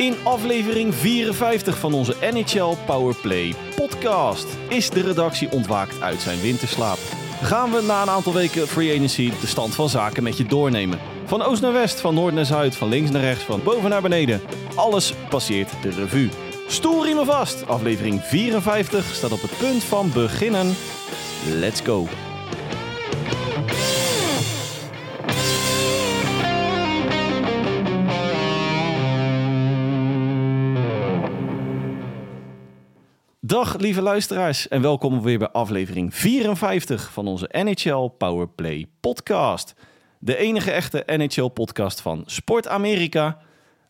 In aflevering 54 van onze NHL Powerplay podcast is de redactie ontwaakt uit zijn winterslaap. Gaan we na een aantal weken free agency de stand van zaken met je doornemen. Van oost naar west, van noord naar zuid, van links naar rechts, van boven naar beneden. Alles passeert de revue. Stoelriemen vast. Aflevering 54 staat op het punt van beginnen. Let's go. Dag lieve luisteraars en welkom weer bij aflevering 54 van onze NHL Powerplay podcast. De enige echte NHL podcast van Sport Amerika.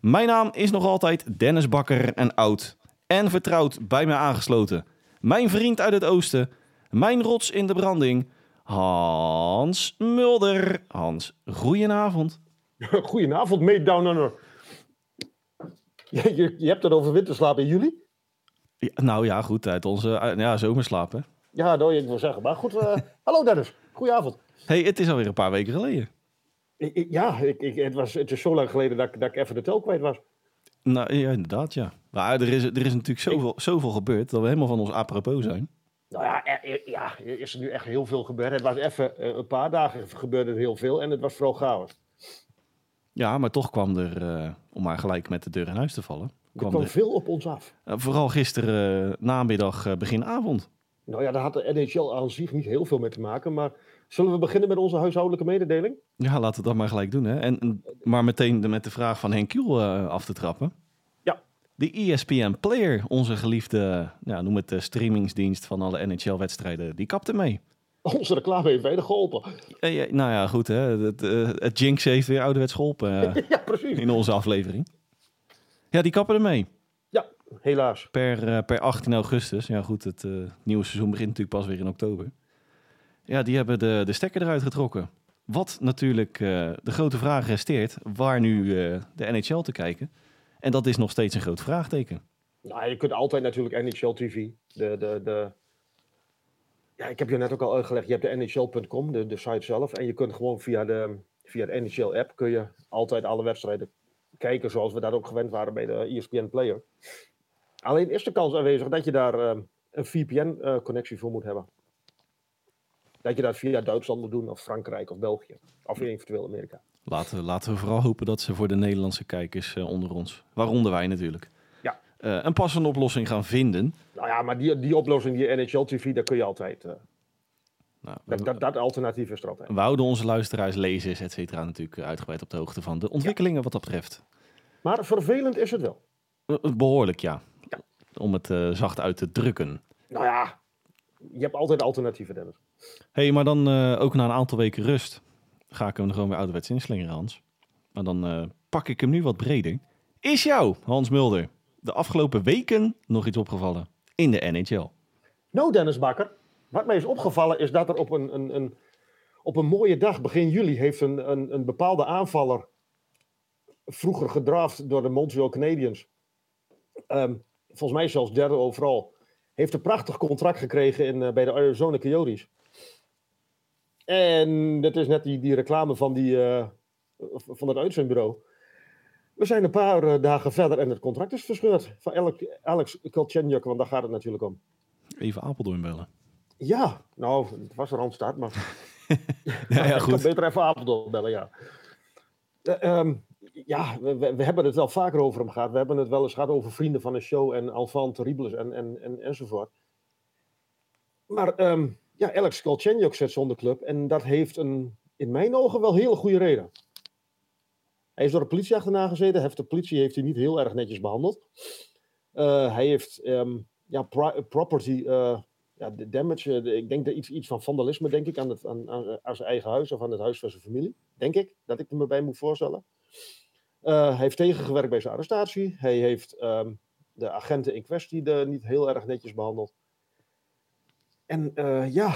Mijn naam is nog altijd Dennis Bakker en oud en vertrouwd bij mij aangesloten. Mijn vriend uit het oosten, mijn rots in de branding, Hans Mulder. Hans, goedenavond. Goedenavond, mate down je hebt het over winterslaap in juli? Ja, nou ja, goed, uit onze uh, ja, zomerslaap hè. Ja, dat ik wil zeggen. Maar goed, uh, hallo Dennis. Goedenavond. hey, het is alweer een paar weken geleden. Ik, ik, ja, ik, het, was, het is zo lang geleden dat, dat ik even de tel kwijt was. Nou ja, inderdaad, ja. Maar er is, er is natuurlijk zoveel, zoveel gebeurd dat we helemaal van ons apropos zijn. Nou ja, er, ja, er is er nu echt heel veel gebeurd. Het was even een paar dagen gebeurde er heel veel en het was vooral chaos. Ja, maar toch kwam er, uh, om maar gelijk met de deur in huis te vallen. Er kwam, er veel op ons af. Uh, vooral gisteren uh, namiddag, begin avond. Nou ja, daar had de NHL aan zich niet heel veel mee te maken. Maar zullen we beginnen met onze huishoudelijke mededeling? Ja, laten we dat maar gelijk doen. Hè? En, maar meteen de, met de vraag van Henk Kiel af te trappen. Ja. De ESPN Player, onze geliefde, ja, noem het de streamingsdienst van alle NHL-wedstrijden, die kapte mee. Onze reclame heeft weinig geholpen. Ja, nou ja, goed hè. Het, uh, het Jinx heeft weer ouderwets geholpen. Uh, ja, precies. In onze aflevering. Ja, die kappen ermee. Ja, helaas. Per, per 18 augustus. Ja goed, het nieuwe seizoen begint natuurlijk pas weer in oktober. Ja, die hebben de, de stekker eruit getrokken. Wat natuurlijk de grote vraag resteert. Waar nu de NHL te kijken? En dat is nog steeds een groot vraagteken. Nou, je kunt altijd natuurlijk NHL TV. De, de, de, ja, ik heb je net ook al uitgelegd, je hebt de NHL.com, de, de site zelf. En je kunt gewoon via de, via de NHL-app kun je altijd alle wedstrijden kijken zoals we dat ook gewend waren bij de ESPN Player. Alleen is de kans aanwezig dat je daar uh, een VPN-connectie uh, voor moet hebben. Dat je dat via Duitsland moet doen, of Frankrijk, of België. Of eventueel Amerika. Laten we, laten we vooral hopen dat ze voor de Nederlandse kijkers uh, onder ons, waaronder wij natuurlijk, ja. uh, een passende oplossing gaan vinden. Nou ja, maar die, die oplossing, die NHL TV, daar kun je altijd. Nou, dat, dat, dat, alternatief is er altijd. We houden onze luisteraars, lezers, et cetera, natuurlijk uitgebreid op de hoogte van de ontwikkelingen ja. wat dat betreft. Maar vervelend is het wel. Behoorlijk, ja. ja. Om het uh, zacht uit te drukken. Nou ja, je hebt altijd alternatieven, Dennis. Hé, hey, maar dan uh, ook na een aantal weken rust ga ik hem gewoon weer ouderwets inslingeren, Hans. Maar dan uh, pak ik hem nu wat breder. Is jou, Hans Mulder, de afgelopen weken nog iets opgevallen in de NHL? Nou, Dennis Bakker. Wat mij is opgevallen is dat er op een, een, een, op een mooie dag, begin juli, heeft een, een, een bepaalde aanvaller, vroeger gedraft door de Montreal Canadiens, um, volgens mij zelfs derde overal, heeft een prachtig contract gekregen in, uh, bij de Arizona Coyotes. En dat is net die, die reclame van, die, uh, van het uitzendbureau. We zijn een paar uh, dagen verder en het contract is verscheurd van Alex, Alex want daar gaat het natuurlijk om. Even Apeldoorn bellen. Ja, nou, het was een randstad, maar... ja, ja, goed. Ik kan beter even Apeldoorn bellen, ja. Uh, um, ja, we, we, hebben het wel vaker over hem gehad. We hebben het wel eens gehad over vrienden van de show en Alphand Terribles en, en, en, enzovoort. Maar um, ja, Alex Kolchenjuk zit zonder club en dat heeft een, in mijn ogen wel hele goede reden. Hij is door de politie achterna gezeten. Heeft de politie heeft hij niet heel erg netjes behandeld. Uh, hij heeft um, ja, property uh, ja, damage. Uh, ik denk dat iets, iets van vandalisme, denk ik, aan, het, aan, aan, aan, zijn eigen huis of aan het huis van zijn familie. Denk ik, dat ik er me bij moet voorstellen. hij heeft tegengewerkt bij zijn arrestatie. Hij heeft um, de agenten in kwestie de, niet heel erg netjes behandeld. En ja,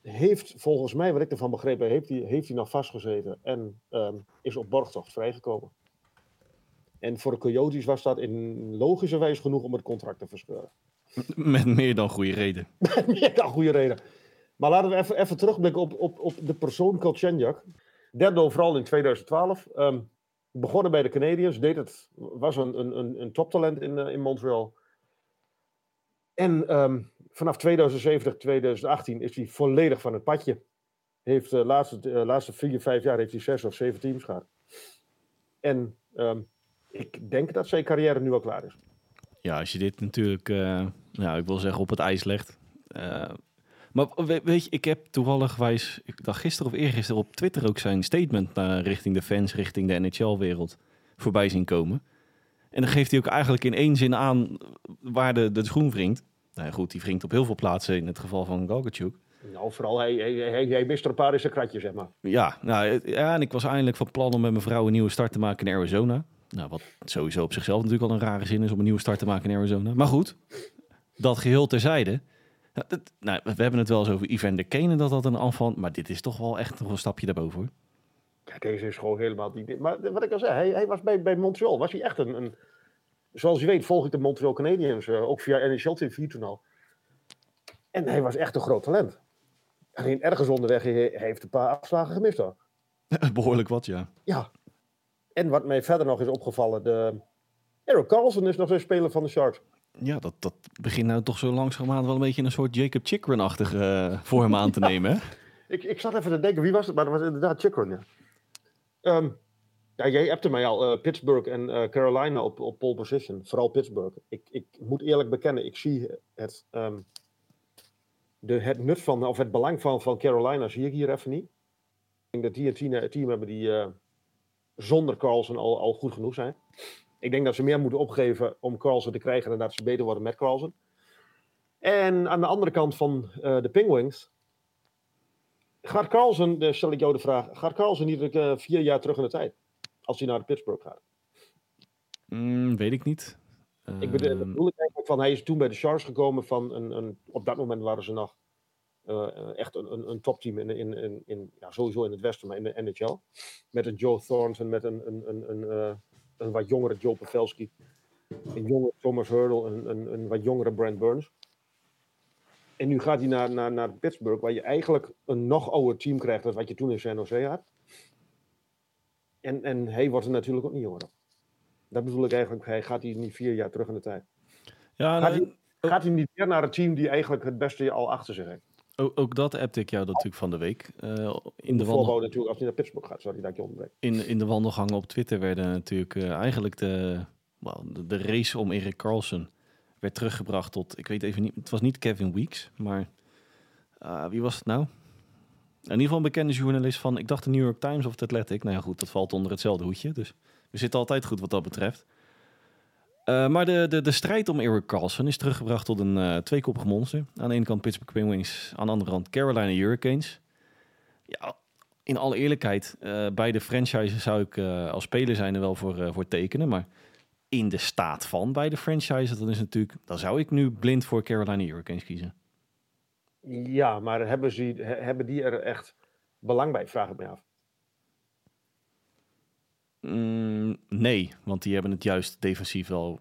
heeft volgens mij, wat ik ervan begrepen heeft hij, heeft hij nog vastgezeten en um, is op borgtocht vrijgekomen. En voor de Coyotes was dat in logische wijze genoeg om het contract te verscheuren. Met meer dan goede reden. Met meer dan goede reden. Maar laten we even, even terugblikken op, op, op de persoon Kolchenjak. Derde overal in 2012. Um, begonnen bij de Canadiens, deed het, was een, een, een, toptalent in, uh, in Montreal. En um, vanaf 2070, 2018 is hij volledig van het padje. Heeft de laatste, de laatste vier, vijf jaar heeft hij zes of zeven teams gehad. En um, ik denk dat zijn carrière nu al klaar is. Ja, als je dit natuurlijk, uh, nou, ik wil zeggen, op het ijs legt. Uh, maar weet je, ik heb toevallig wijs, ik dacht gisteren of eergisteren op Twitter ook zijn statement naar richting de fans, richting de NHL-wereld voorbij zien komen. En dan geeft hij ook eigenlijk in één zin aan waar de, de schoen wringt. Nou ja, goed, die wringt op heel veel plaatsen in het geval van Galkachuk. Nou, vooral hij, hij, hij, hij mist er een paar in zijn kratje, zeg maar. Ja, nou, ja, en ik was eindelijk van plan om met mijn vrouw een nieuwe start te maken in Arizona. Nou, wat sowieso op zichzelf natuurlijk al een rare zin is om een nieuwe start te maken in Arizona. Maar goed, dat geheel terzijde. Nou, dat, nou, we hebben het wel eens over Evander Kane dat dat een aanval, maar dit is toch wel echt nog een stapje daarboven hoor. Ja, deze is gewoon helemaal niet. Maar wat ik al zei, hij, hij was bij, bij Montreal, was hij echt een, een, Zoals je weet volg ik de Montreal Canadiens, uh, ook via NHL TV toen al. En hij was echt een groot talent. Alleen ergens onderweg hij heeft een paar afslagen gemist hoor. Behoorlijk wat, ja. Ja. En wat mij verder nog is opgevallen, de... Eric Carlson is nog een speler van de Sharks. Ja, dat, dat begint nou toch zo langzamerhand wel een beetje een soort Jacob Chikrin-achtig uh, voor hem aan te nemen. ik, ik zat even te denken, wie was het? Maar dat was inderdaad Chikrin, ja. Um, ja, jij hebt mij al uh, Pittsburgh en uh, Carolina op, op pole position. Vooral Pittsburgh. Ik, ik moet eerlijk bekennen, ik zie het, um, de, het nut van, of het belang van, van Carolina zie ik hier even niet. Ik denk dat die een team, team hebben die zonder Carlson al, al goed genoeg zijn. Ik denk dat ze meer moeten opgeven om Carlson te krijgen en dat ze beter worden met Carlson. En aan de andere kant van de Penguins gaat Carlson, dus stel ik jou de vraag, gaat Carlson niet uh, vier jaar terug in de tijd? Als hij naar de Pittsburgh gaat? Mm, weet ik niet. Ik bedoel, Ehm, bedoel ik eigenlijk van, hij is toen bij de Sharks gekomen van een, een op dat moment waren ze nog uh, echt een, een, een topteam in, in, in, in, ja, sowieso in het westen, maar in de NHL. Met een Joe Thornton, met een, een, een, een, uh, een wat jongere Joe Pavelski, een jonge Thomas Hurdle, een, een, een wat jongere Brent Burns. En nu gaat hij naar, naar, naar Pittsburgh, waar je eigenlijk een nog ouder team krijgt dan wat je toen in San Jose had. En, en hij wordt er natuurlijk ook niet jonger. Dat bedoel ik eigenlijk, hij gaat hij niet vier jaar terug in de tijd. ja, Gaat nee, hij, gaat hij niet weer naar het team die eigenlijk het beste al achter zich heeft? Ook, ook dat appte ik jou natuurlijk van de week. Eh, in, de de wandel, natuurlijk, als hij naar Pittsburgh gaat. Sorry dat je onderbreek. in, in de wandelgangen op Twitter werden natuurlijk eh, eigenlijk de, wel, de, de race om Erik Carlson werd teruggebracht tot, ik weet even niet, het was niet Kevin Weeks, maar ah, wie was het nou? In ieder geval een bekende journalist van, ik dacht de New York Times of The Athletic. Nou ja, goed, dat valt onder hetzelfde hoedje, dus we zitten altijd goed wat dat betreft. Eh, maar de, de, de strijd om Eric Carlson is teruggebracht tot een uh, tweekoppig monster. Aan de ene kant Pittsburgh Penguins, aan de andere kant Carolina Hurricanes. Ja, in alle eerlijkheid, uh, beide franchises zou ik als speler zijn er wel voor, voor tekenen. Maar in de staat van beide franchises, dan is natuurlijk, dan zou ik nu blind voor Carolina Hurricanes kiezen. Ja, maar hebben, ze, he- hebben die er echt belang bij? Vraag ik me af. Mm, nee, want die hebben het juist defensief wel,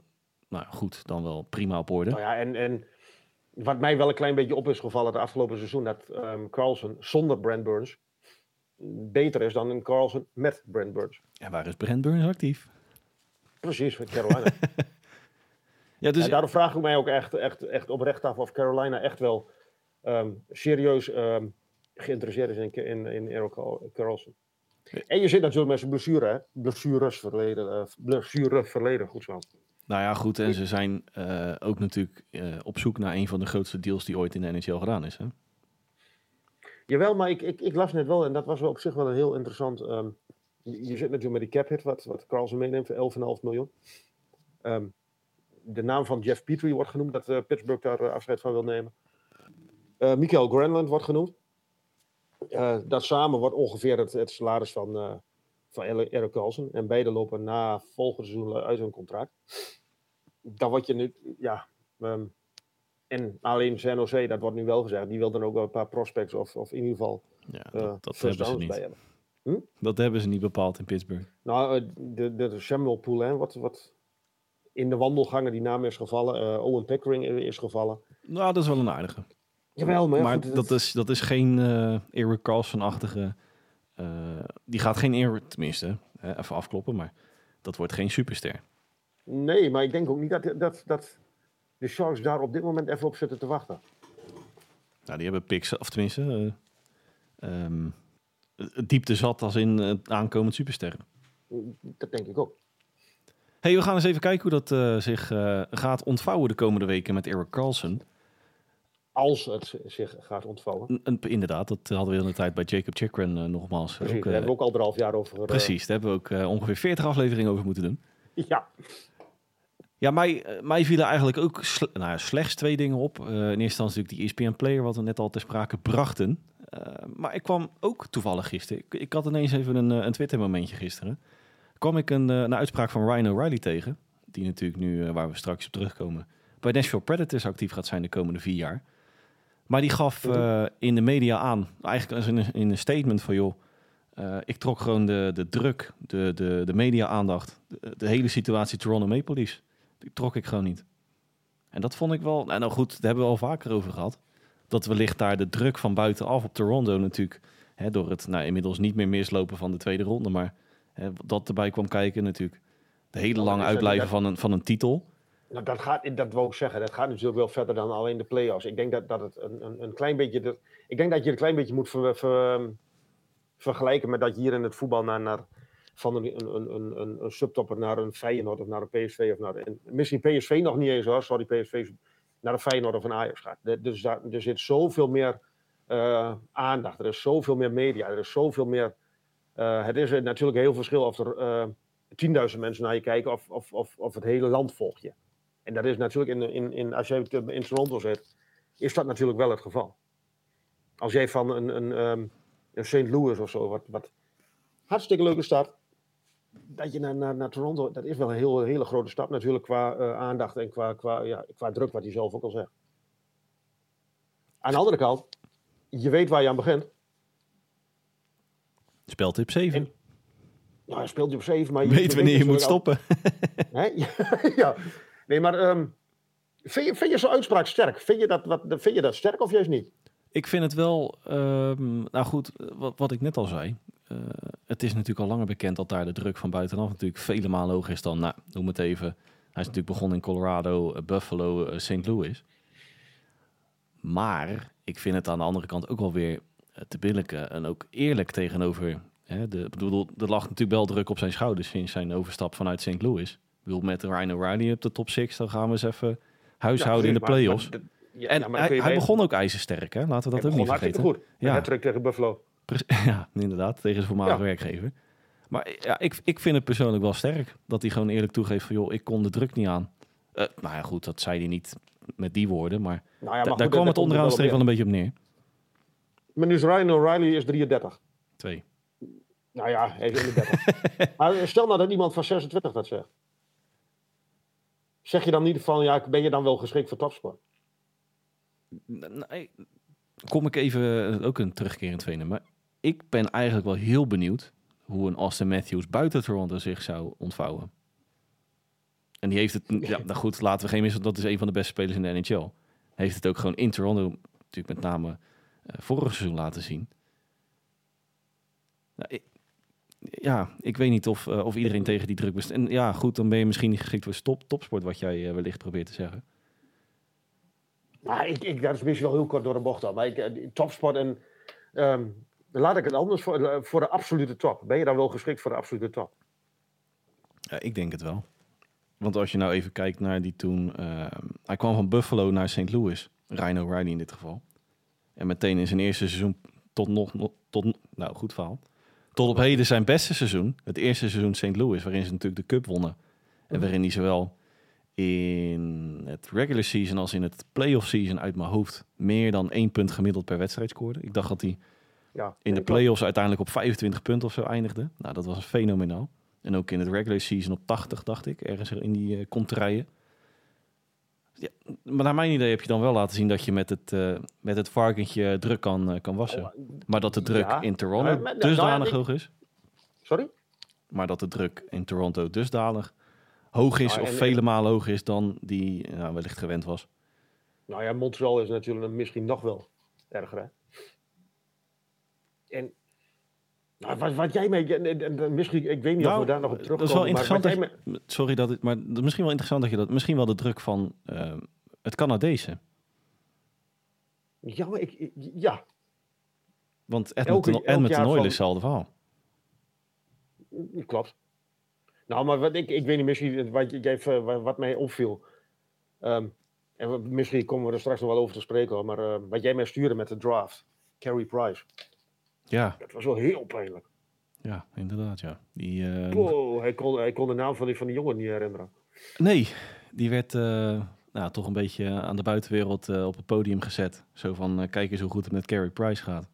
nou goed, dan wel prima op orde. Nou ja, en, en wat mij wel een klein beetje op is gevallen het afgelopen seizoen, dat um, Carlson zonder Brent Burns beter is dan een Carlson met Brent Burns. En waar is Brent Burns actief? Precies, met Carolina. Ja, dus en daarom vraag ik mij ook echt, echt, echt oprecht af of Carolina echt wel um, serieus um, geïnteresseerd is in, in, in Eric Carlson. En je zit natuurlijk met zijn blessure, hè? Blessures verleden, uh, blessure verleden, goed zo. Nou ja, goed. En ze zijn uh, ook natuurlijk uh, op zoek naar een van de grootste deals die ooit in de NHL gedaan is. Hè? Jawel, maar ik, ik, ik, las net wel, en dat was wel op zich wel een heel interessant. Um, je, je, zit natuurlijk met die cap hit, wat, wat Carlson meeneemt, voor 11,5 miljoen. Um, de naam van Jeff Petrie wordt genoemd, dat Pittsburgh daar afscheid van wil nemen. Michael Granlund wordt genoemd. Uh, dat samen wordt ongeveer het, het salaris van, uh, van Eric Carlson. En beide lopen na volgend seizoen uit hun contract. Dan word je nu, ja. Um, en alleen San Jose, dat wordt nu wel gezegd, die wil dan ook wel een paar prospects of, of in ieder geval ja, dat, dat hebben ze niet. bij hebben. Hm? Dat hebben ze niet bepaald in Pittsburgh. Nou, de, de Samuel Poulin, wat, wat in de wandelgangen die naam is gevallen. Owen Pickering is gevallen. Nou, dat is wel een aardige. Jawel, maar, maar goed, dat, is, dat is geen uh, Eric Carlson-achtige... Uh, die gaat geen Eric, tenminste, Hè, even afkloppen, maar dat wordt geen superster. Nee, maar ik denk ook niet dat, dat, dat de Sharks daar op dit moment even op zitten te wachten. Nou, die hebben picks, of tenminste, uh, um, diepte zat als in uh, aankomend supersterren. Dat denk ik ook. Hey, we gaan eens even kijken hoe dat uh, zich uh, gaat ontvouwen de komende weken met Eric Carlson. Als het zich gaat ontvouwen. N inderdaad, dat hadden we in de tijd bij Jacob Chikrin nogmaals. Precies, ook, daar hebben we ook anderhalf jaar over. Precies, daar hebben we ook ongeveer 40 afleveringen over moeten doen. Ja. Ja, mij, mij vielen eigenlijk ook sle nou, slechts twee dingen op. In eerste instantie natuurlijk die ESPN Player, wat we net al ter sprake brachten. Maar ik kwam ook toevallig gisteren. Ik, ik had ineens even een, een Twitter-momentje gisteren. Kwam ik een, een uitspraak van Ryan O'Reilly tegen. Die natuurlijk nu, waar we straks op terugkomen, bij Nashville Predators actief gaat zijn de komende vier jaar. Maar die gaf in de media aan, eigenlijk in een, in een statement van joh. Uh, ik trok gewoon de, de druk, de, de, de media-aandacht, de, de, hele situatie Toronto Maple Leafs. Die trok ik gewoon niet. En dat vond ik wel, nou, nou goed, daar hebben we al vaker over gehad. Dat wellicht daar de druk van buitenaf op Toronto natuurlijk, hè, door het nou, inmiddels niet meer mislopen van de tweede ronde, maar hè, dat erbij kwam kijken natuurlijk. De hele lange uitblijven van een, van een titel. Nou, dat, gaat, dat wil ik zeggen, dat gaat natuurlijk wel verder dan alleen de play-offs. Ik denk dat, dat het een, een, een klein beetje, ik denk dat je een klein beetje moet ver, ver, vergelijken met dat je hier in het voetbal naar, naar van een, een, een, een, subtopper naar een Feyenoord of naar een PSV of naar misschien PSV nog niet eens hoor, sorry PSV naar een Feyenoord of een Ajax gaat. Dus daar, er zit zoveel meer uh, aandacht, er is zoveel meer media, er is zoveel meer. Uh, het is natuurlijk heel verschil of er uh, 10.000 mensen naar je kijken of, of, of, of het hele land volgt je. En dat is natuurlijk in, in, in als je in Toronto zit, is dat natuurlijk wel het geval. Als jij van een, een, um, een St. Louis of zo, wat, wat hartstikke leuke stad, dat je naar, naar, naar, Toronto, dat is wel een heel, hele grote stap natuurlijk qua uh, aandacht en qua, qua, ja, qua druk, wat hij zelf ook al zegt. Aan de andere kant, je weet waar je aan begint. Speeltip 7. En, nou, speelt je op 7, maar je weet wanneer je moet stoppen. Al... ja, nee, maar um, vind je, vind je zo'n uitspraak sterk? Vind je, dat, wat, vind je dat sterk of juist niet? Ik vind het wel, um, nou goed, wat, wat ik net al zei. Uh, het is natuurlijk al langer bekend dat daar de druk van buitenaf natuurlijk vele malen hoger is dan, nou, noem het even. Hij is natuurlijk begonnen in Colorado, uh, Buffalo, uh, St. Louis. Maar ik vind het aan de andere kant ook wel weer te billijken en ook eerlijk tegenover. Hè, de, bedoel, er lag natuurlijk wel druk op zijn schouders sinds zijn overstap vanuit St. Louis. Ik bedoel, met Ryan O'Reilly op de top 6, dan gaan we eens even huishouden ja, in de playoffs. Maar, ja, en ja, hij, hij begon ook ijzersterk, hè? laten we dat ook niet vergeten. Goed. Ja, het tegen Buffalo. Ja, inderdaad, tegen zijn voormalige werkgever. Maar ja, ik, ik vind het persoonlijk wel sterk dat hij gewoon eerlijk toegeeft van... joh, ik kon de druk niet aan. Uh, nou ja, goed, dat zei hij niet met die woorden, maar, nou ja, maar daar kwam het onderaan streep wel een beetje op neer. Maar nu is Ryan O'Reilly is 33. Twee. Nou ja, hij is 31. maar stel nou dat iemand van 26 dat zegt. Zeg je dan niet van, ja, ben je dan wel geschikt voor topsport? Nee, kom ik even ook een terugkerend. Maar ik ben eigenlijk wel heel benieuwd hoe een Austin Matthews buiten Toronto zich zou ontvouwen. En die heeft het, ja, nou goed, laten we geen missen, dat is een van de beste spelers in de NHL. Heeft het ook gewoon in Toronto, natuurlijk met name uh, vorig seizoen laten zien. Nou, ik, ja, ik weet niet of, uh, of iedereen tegen die druk best. En ja, goed, dan ben je misschien niet geschikt voor stop, topsport, wat jij uh, wellicht probeert te zeggen. Nou, ik, ik, dat is misschien wel heel kort door de bocht al. Maar ik, topsport en um, laat ik het anders voor, voor de absolute top. Ben je dan wel geschikt voor de absolute top? Ja, ik denk het wel. Want als je nou even kijkt naar die toen... Uh, hij kwam van Buffalo naar St. Louis. Ryan O'Reilly in dit geval. En meteen in zijn eerste seizoen tot nog... Tot, nou, goed verhaal. Tot op heden zijn beste seizoen. Het eerste seizoen St. Louis, waarin ze natuurlijk de cup wonnen. En waarin hij zowel in het regular season als in het playoff season uit mijn hoofd meer dan één punt gemiddeld per wedstrijd scoorde. Ik dacht dat hij ja, in de playoffs uiteindelijk op 25 punten of zo eindigde. Nou, dat was fenomenaal. En ook in het regular season op 80, dacht ik, ergens in die uh, contraien. Ja, maar naar mijn idee heb je dan wel laten zien dat je met het, uh, met het varkentje druk kan, uh, kan wassen. Oh, maar dat de druk ja. in Toronto maar, maar, dusdanig nou, hoog is. Sorry? Maar dat de druk in Toronto dusdanig hoog is nou, of vele malen hoger is dan die nou, wellicht gewend was. Nou ja, Montreal is natuurlijk misschien nog wel erger. Hè? En Nou, wat, wat jij mee... en- en- en Misschien, ik weet niet of Nou, we daar nog op dat terugkomen. is wel interessant. Dat, sorry dat het, maar is misschien wel interessant dat je dat. Misschien wel de druk van eh, het Canadese. ja, maar ik, ja, Want Edmonton, elk Edmonton jaar Oil van- is hetzelfde verhaal. klopt. Nou, maar wat ik, ik weet niet, misschien wat, jij, wat, wat mij opviel. Ehm, en misschien komen we er straks nog wel over te spreken, hoor, maar eh, wat jij mij stuurde met de draft, Carey Price, Ja, dat was wel heel pijnlijk. ja, inderdaad, ja. Die, eh, Wow, hij, kon, hij kon de naam van die, van die jongen niet herinneren. Nee, die werd eh, nou, toch een beetje aan de buitenwereld eh, op het podium gezet. Zo van, kijk eens hoe goed het met Carey Price gaat.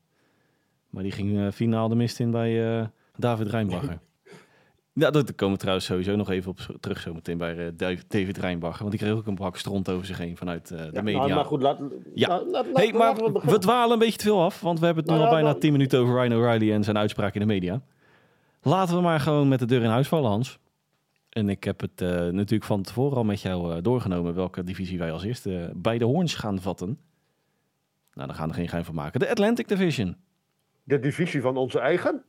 Maar die ging finaal de mist in bij David Rijnbacher. ja, daar komen we trouwens sowieso nog even op terug zometeen bij eh, Dav- David Rijnbacher. Want die kreeg ook een bak stront over zich heen vanuit eh, de Ja, media. nou, maar goed, laat, Ja. laat, laat, hey, laat- maar laten we dwalen een beetje te veel af, want we hebben het nu Nou al ja, bijna dan- 10 minuten over Ryan O'Reilly en zijn uitspraak in de media. Laten we maar gewoon met de deur in huis vallen, Hans. En ik heb het eh, natuurlijk van tevoren al met jou eh, doorgenomen welke divisie wij als eerste bij de hoorns gaan vatten. Nou, daar gaan we er geen geheim van maken. De Atlantic Division. De divisie van onze eigen.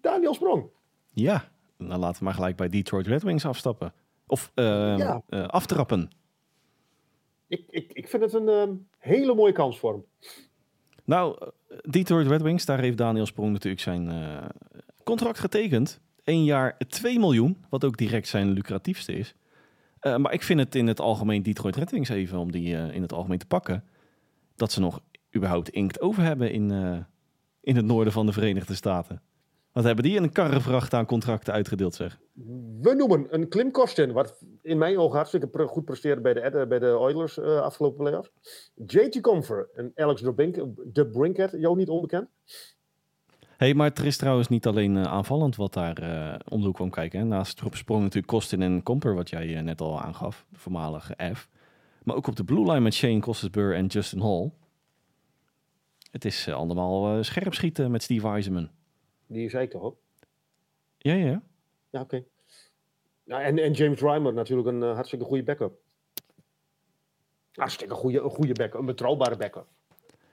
Daniel Sprong. Ja, dan laten we maar gelijk bij Detroit Red Wings afstappen. Of eh, Ja. eh, aftrappen. Ik, ik, ik vind het een ehm, hele mooie kans voor hem. Nou, eh, Detroit Red Wings, daar heeft Daniel Sprong natuurlijk zijn eh, contract getekend. Eén jaar 2 miljoen, wat ook direct zijn lucratiefste is. Maar ik vind het in het algemeen Detroit Red Wings even om die in het algemeen te pakken. Dat ze nog überhaupt inkt over hebben in, in het noorden van de Verenigde Staten. Wat hebben die een karrevracht aan contracten uitgedeeld, zeg? We noemen een Klim Kostin, wat in mijn ogen hartstikke goed presteerde bij de, bij de Oilers eh, afgelopen playoffs. JT Comfer en Alex de, Brink, de Brinket, jou niet onbekend. hey, maar er is trouwens niet alleen eh, aanvallend wat daar eh, om de hoek kwam kijken. Hè. Naast erop sprong natuurlijk Kostin en Comper, wat jij net al aangaf, de voormalige F. Maar ook op de blue line met Shane Costasburg en Justin Hall. Het is allemaal scherp schieten met Steve Eisenman. Die zei ik toch? Ja, ja. Ja, oké. Ja, en, en James Reimer natuurlijk een eh, hartstikke goede backup. Hartstikke goede, een goede backup, een betrouwbare backup.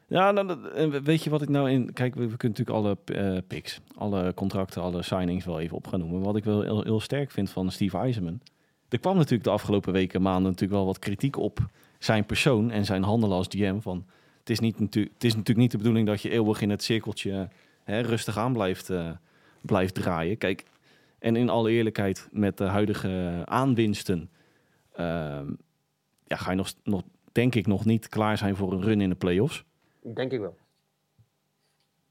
Ja, nou, weet je wat ik nou in... Kijk, we, we kunnen natuurlijk alle eh, picks, alle contracten, alle signings wel even op gaan noemen. Wat ik wel heel, heel sterk vind van Steve Eisenman. Er kwam natuurlijk de afgelopen weken, maanden natuurlijk wel wat kritiek op zijn persoon en zijn handelen als GM. Van, het, is niet het is natuurlijk niet de bedoeling dat je eeuwig in het cirkeltje hè, rustig aan blijft, eh, blijft draaien. Kijk, en in alle eerlijkheid, met de huidige aanwinsten... ehm, ja, ga je nog, nog, denk ik, nog niet klaar zijn voor een run in de playoffs. Denk ik wel.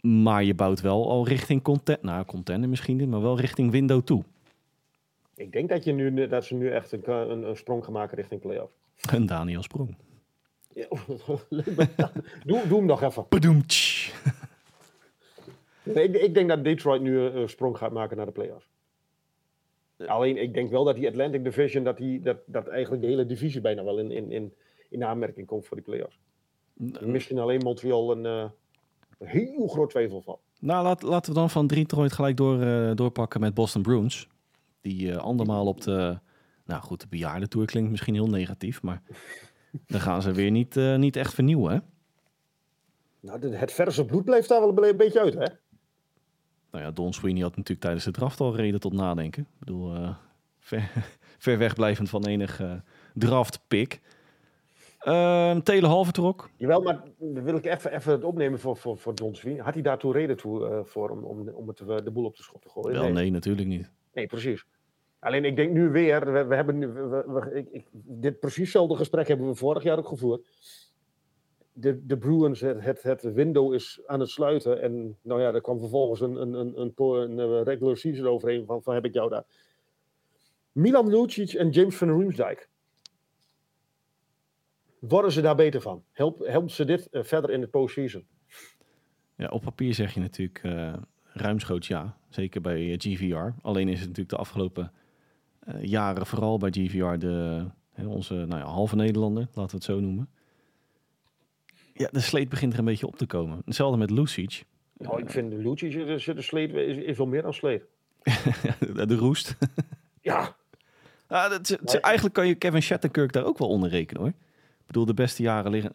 Maar je bouwt wel al richting content, nou contender misschien niet, maar wel richting window toe. Ik denk dat, je nu, dat ze nu echt een, een, een sprong gaan maken richting playoffs. Een Daniel Sprong. Ja, doe, doe hem nog even. Nee, ik, ik denk dat Detroit nu een, een sprong gaat maken naar de playoffs. Alleen, ik denk wel dat die Atlantic Division, dat, die, dat, dat eigenlijk de hele divisie bijna wel in, in, in, in aanmerking komt voor die playoffs. Misschien alleen Montreal een, eh, een heel groot twijfel van. Nou, laat, laten we dan van Detroit gelijk door, eh, doorpakken met Boston Bruins. Die eh, andermaal op de, nou goed, de bejaardentour klinkt misschien heel negatief, maar dan gaan ze weer niet, niet echt vernieuwen, hè? Nou, het verse bloed blijft daar wel een beetje uit, hè? Nou ja, Don Sweeney had natuurlijk tijdens de draft al reden tot nadenken. Ik bedoel, eh, ver, ver wegblijvend van enig eh draft pick. Ehm Hall vertrok. Jawel, maar wil ik even, even het opnemen voor, voor, voor Don Sweeney. Had hij daartoe reden toe, eh, voor om, om, om het, de boel op de schop te gooien? Wel, nee, natuurlijk niet. Nee, precies. Alleen ik denk nu weer, we, we hebben nu, we, we- we- ik, ik- dit precies hetzelfde gesprek hebben we vorig jaar ook gevoerd. De, de Bruins, het, het, het window is aan het sluiten. En nou ja, er kwam vervolgens een, een, een, een, een, eh, regular season overheen van, van heb ik jou daar. Milan Lucic en James van Riemsdijk. Worden ze daar beter van? Help, helpt ze dit eh, verder in de postseason? Ja, op papier zeg je natuurlijk eh ruimschoots ja. Zeker bij GVR. Alleen is het natuurlijk de afgelopen jaren vooral bij GVR de, onze nou ja, halve Nederlander, laten we het zo noemen. Ja, de sleet begint er een beetje op te komen. Hetzelfde met Lucic. Nou, ik vind Lucic de, de sleet is, is wel meer dan sleet. de roest. Ja, Ja, dat, eigenlijk kan je Kevin Shattenkirk daar ook wel onder rekenen hoor. Ik bedoel, de beste jaren liggen.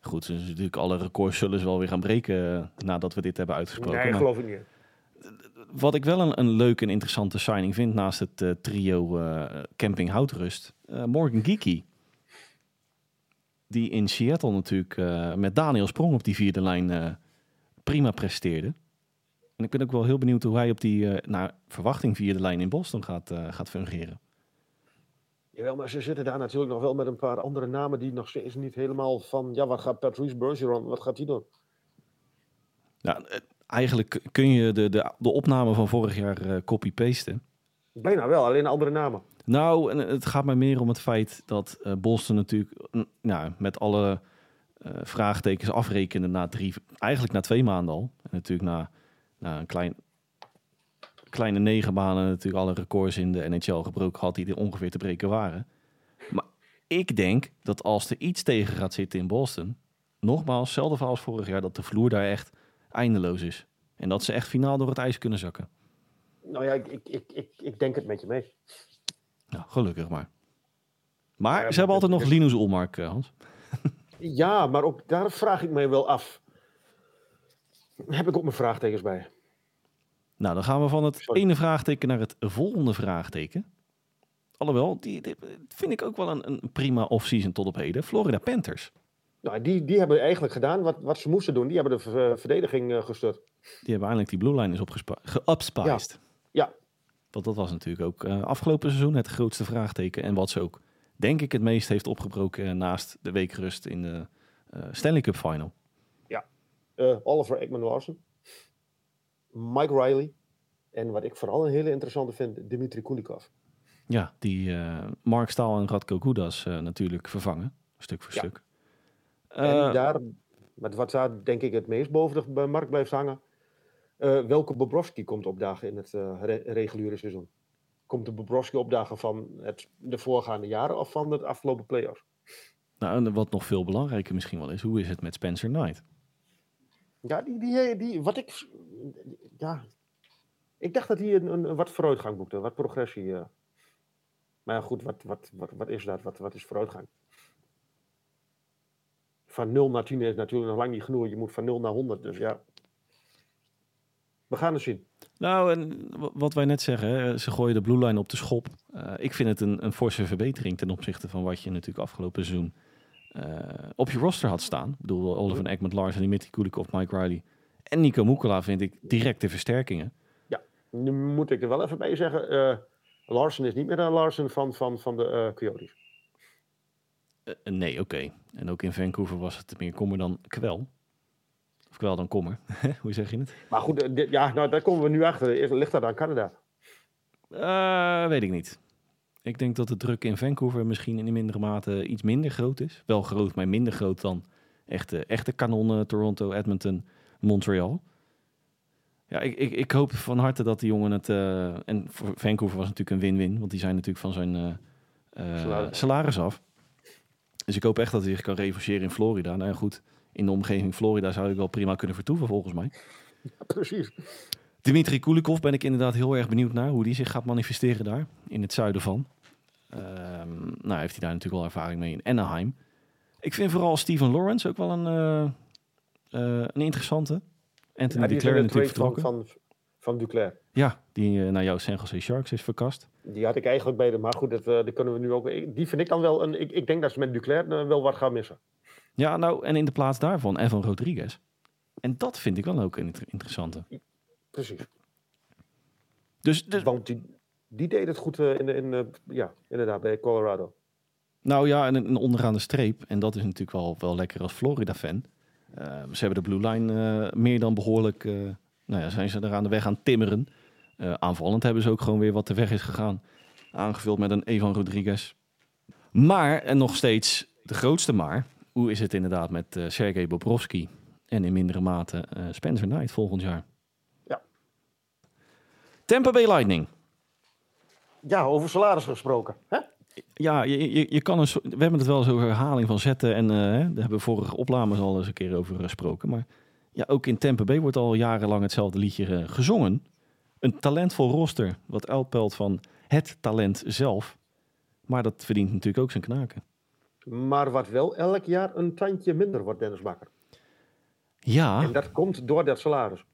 Goed, dus natuurlijk alle records zullen ze wel weer gaan breken eh, nadat we dit hebben uitgesproken. Nee, geloof ik niet. wat ik wel een, een leuke en interessante signing vind naast het eh, trio eh, Camping Houtrust, Morgan Geeky. Die in Seattle natuurlijk eh, met Daniel Sprong op die vierde lijn eh, prima presteerde. En ik ben ook wel heel benieuwd hoe hij op die, eh, naar verwachting, vierde lijn in Boston gaat, gaat fungeren. Jawel, maar ze zitten daar natuurlijk nog wel met een paar andere namen die nog steeds niet helemaal van, ja, wat gaat Patrice Bergeron, wat gaat hij doen? Nou, eigenlijk kun je de, de, de opname van vorig jaar copy-pasten. Bijna wel, alleen andere namen. Nou, het gaat mij meer om het feit dat eh, Boston natuurlijk nou, met alle eh, vraagtekens afrekende na drie, eigenlijk na twee maanden al. En natuurlijk na, na een klein, kleine negen maanden natuurlijk alle records in de NHL gebroken had die er ongeveer te breken waren. Maar ik denk dat als er iets tegen gaat zitten in Boston, nogmaals, hetzelfde als vorig jaar, dat de vloer daar echt eindeloos is. En dat ze echt finaal door het ijs kunnen zakken. Nou ja, ik, ik, ik, ik, denk het met je mee. Nou, gelukkig maar. Maar Ja, ze hebben altijd nog Linus Olmark, eh, Hans. Ja, maar ook daar vraag ik mij wel af. Heb ik ook mijn vraagtekens bij. Nou, dan gaan we van het Sorry. ene vraagteken naar het volgende vraagteken. Alhoewel, die, die vind ik ook wel een, een prima off-season tot op heden. Florida Panthers. Nou, die, die hebben eigenlijk gedaan wat, wat ze moesten doen. Die hebben de ver- verdediging eh, gestut. Die hebben eindelijk die blue line is opgespa- geupspiced. Ja. Want dat was natuurlijk ook eh, afgelopen seizoen het grootste vraagteken. En wat ze ook, denk ik, het meest heeft opgebroken naast de weekrust in de eh, Stanley Cup Final. Eh, Oliver Ekman Larsen. Mike Riley. En wat ik vooral een hele interessante vind, Dimitri Kulikov. Ja, die Mark Staal en Radko Gudas natuurlijk vervangen, stuk voor Ja. stuk. en daar, wat, wat daar denk ik het meest boven de markt blijft hangen. Eh, welke Bobrovski komt opdagen in het eh, re- reguliere seizoen? Komt de Bobrovski opdagen van het, de voorgaande jaren of van de afgelopen playoffs? nou, en wat nog veel belangrijker misschien wel is, hoe is het met Spencer Knight? Ja, die, die, die, wat ik. Ja. Ik dacht dat hij een, een, een wat vooruitgang boekte, wat progressie. eh. Maar ja, goed, wat, wat, wat, wat is dat? Wat, wat is vooruitgang? Van 0 naar 10 is natuurlijk nog lang niet genoeg. Je moet van 0 naar 100. Dus ja. We gaan het zien. Nou, en wat wij net zeggen, ze gooien de blue line op de schop. Eh, ik vind het een, een forse verbetering ten opzichte van wat je natuurlijk afgelopen seizoen eh, op je roster had staan. Ik bedoel, Oliver Ekman Larsen, Dimitri Kulikov, Mike Riley en Nico Mukula vind ik directe versterkingen. Nu moet ik er wel even bij zeggen. eh Larsen is niet meer de Larsen van, van, van de Coyotes. Nee, oké. En ook in Vancouver was het meer kommer dan kwel. Of kwel dan kommer. Hoe zeg je het? Maar goed, eh, dit- ja, nou, daar komen we nu achter. Ligt dat aan Canada? Eh, weet ik niet. Ik denk dat de druk in Vancouver misschien in mindere mate iets minder groot is. Wel groot, maar minder groot dan echte, echte kanonnen Toronto, Edmonton, Montreal. Ja, ik, ik, ik hoop van harte dat die jongen het... eh, en voor Vancouver was natuurlijk een win-win, want die zijn natuurlijk van zijn Salaris. salaris af. Dus ik hoop echt dat hij zich kan revancheren in Florida. Nou ja, goed, in de omgeving Florida zou ik wel prima kunnen vertoeven volgens mij. Precies. Dimitri Kulikov ben ik inderdaad heel erg benieuwd naar hoe die zich gaat manifesteren daar in het zuiden van. Ehm, nou, heeft hij daar natuurlijk wel ervaring mee in Anaheim. Ik vind vooral Steven Lawrence ook wel een, eh, eh, een interessante. Anthony Ja, Duclair natuurlijk van, vertrokken. van, van Duclair. Ja, die eh, naar jouw San Jose Sharks is verkast. Die had ik eigenlijk bij de. Maar goed, dat, die kunnen we nu ook. Die vind ik dan wel. Een, ik, ik denk dat ze met Duclair wel wat gaan missen. Ja, nou, en in de plaats daarvan Evan Rodriguez. En dat vind ik wel ook een inter- interessante. Precies. Dus, dus Want die, die deed het goed eh, in, de- in, ja, inderdaad, bij Colorado. Nou ja, en een onderaan de streep. En dat is natuurlijk wel, wel lekker als Florida-fan. Eh, ze hebben de Blue Line eh, meer dan behoorlijk... eh, nou ja, zijn ze er aan de weg aan timmeren. Aanvallend hebben ze ook gewoon weer wat de weg is gegaan. Aangevuld met een Evan Rodriguez. Maar, en nog steeds de grootste maar... Hoe is het inderdaad met eh Sergej Bobrovski? En in mindere mate eh, Spencer Knight volgend jaar. Ja. Tampa Bay Lightning. Ja, over salaris gesproken. Hè? Ja, je, je, je kan een we hebben het wel eens over herhaling van zetten. En hè, daar hebben we vorige opnames al eens een keer over gesproken. Maar ja, ook in Tampa Bay wordt al jarenlang hetzelfde liedje gezongen. Een talentvol roster, wat uitpelt van het talent zelf. Maar dat verdient natuurlijk ook zijn knaken. Maar wat wel elk jaar een tandje minder wordt, Dennis Bakker. Ja, En dat komt door dat salaris.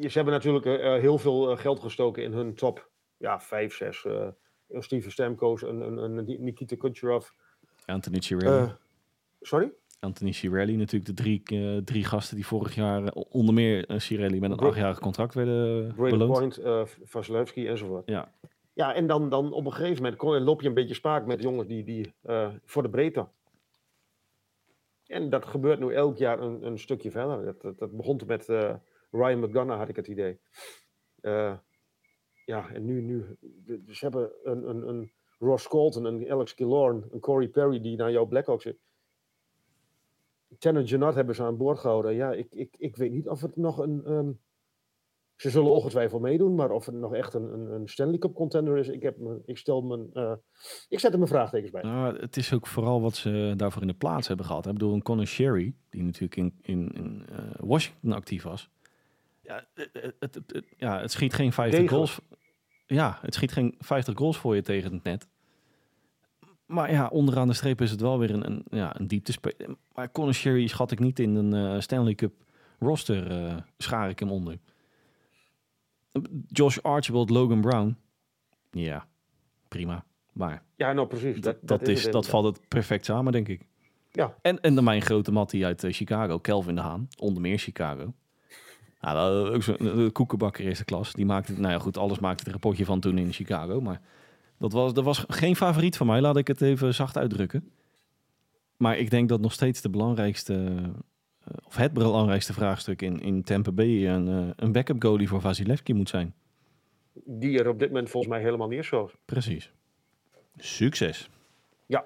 Ze hebben natuurlijk eh, eh, heel veel eh, geld gestoken in hun top ja, vijf, zes. eh, een Steven Stamkos, een, een, een Nikita Kucherov. Anthony Cirelli. Sorry? Anthony Cirelli natuurlijk de drie, drie gasten die vorig jaar, onder meer Cirelli, met een achtjarig contract werden Braden beloond. Point, Vasilevski enzovoort. Ja. Ja, en dan, dan op een gegeven moment loop je een beetje spaak met jongens die, die eh, voor de breedte. En dat gebeurt nu elk jaar een, een stukje verder. Dat, dat, begon met eh, Ryan McDonough, had ik het idee. Eh, ja, en nu, nu de- ze hebben een, een, een Ross Colton, een Alex Killorn, een Corey Perry die naar jouw Blackhawks zit. Tanner Janot hebben ze aan boord gehouden. Ja, ik, ik, ik weet niet of het nog een... ehm, ze zullen ongetwijfeld meedoen, maar of het nog echt een, een, een Stanley Cup contender is, ik, heb me, ik stel me, eh, ik zet er mijn vraagtekens bij. Nou, het is ook vooral wat ze daarvoor in de plaats hebben gehad. hè. Ik bedoel, een Conor Sherry, die natuurlijk in, in, in eh, Washington actief was. Ja, het, het, ja, het schiet geen 50 Degelijk. goals. Ja, het schiet geen 50 goals voor je tegen het net. Maar ja, onderaan de streep is het wel weer een, een, ja, een diepte. Maar Conor Sherry schat ik niet in een eh, Stanley Cup roster, schaar ik hem onder. Josh Archibald, Logan Brown. Ja, prima. Maar Ja, nou precies. dat, dat, is, dat valt het perfect samen, denk ik. Ja. En, en dan mijn grote mattie uit eh, Chicago, Kelvin de Haan. Onder meer Chicago. Nou, ook zo'n koekenbakker eerste klas. Die maakte, nou ja goed, alles maakte er een potje van toen in Chicago. Maar dat was, dat was geen favoriet van mij, laat ik het even zacht uitdrukken. Maar ik denk dat nog steeds de belangrijkste, eh, of het belangrijkste vraagstuk in, in Tampa Bay een, eh, een backup goalie voor Vasilevski moet zijn. Die er op dit moment volgens mij helemaal niet is zo. Precies. Succes.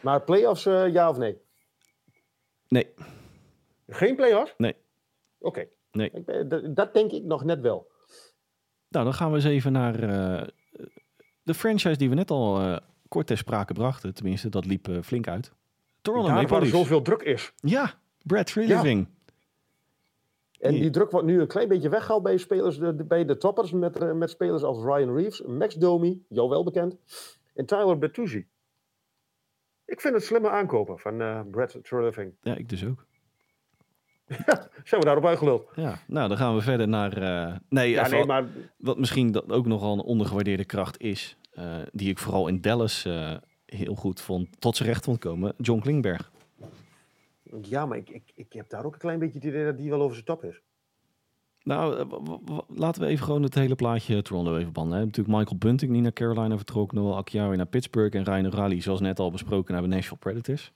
Maar playoffs, eh ja of nee? Nee, Geen playoffs? Nee. Oké. Nee. Ik ben- Dat, dat denk ik nog net wel. Nou, dan gaan we eens even naar eh, de franchise die we net al eh, kort ter sprake brachten. Tenminste, dat liep eh, flink uit. Toronto Daar Maple waar er Leafs. zoveel druk is. Ja, Brad Treliving. En Die- druk wordt nu een klein beetje weggehaald bij, spelers, de, bij de toppers. Met, eh, met spelers als Ryan Reeves, Max Domi, jou wel bekend. En Tyler Bertuzzi. Ik vind het slimme aankopen van eh Brad Treliving. Ja, ik dus ook. Zijn we daarop uitgeluld? Ja, nou, dan gaan we verder naar... eh, nee, Ja, even nee, wat- maar wat misschien dat ook nogal een ondergewaardeerde kracht is. die ik vooral in Dallas heel goed vond, tot zijn recht vond komen. John Klingberg. Ja, maar ik, ik, ik heb daar ook een klein beetje het idee dat die wel over zijn top is. Nou, eh, laten we even gewoon het hele plaatje Toronto even banden. Hè. Natuurlijk Michael Bunting die naar Carolina vertrok. Noel Acciari naar Pittsburgh. En Ryan Rally, zoals net al besproken, naar de Nashville Predators.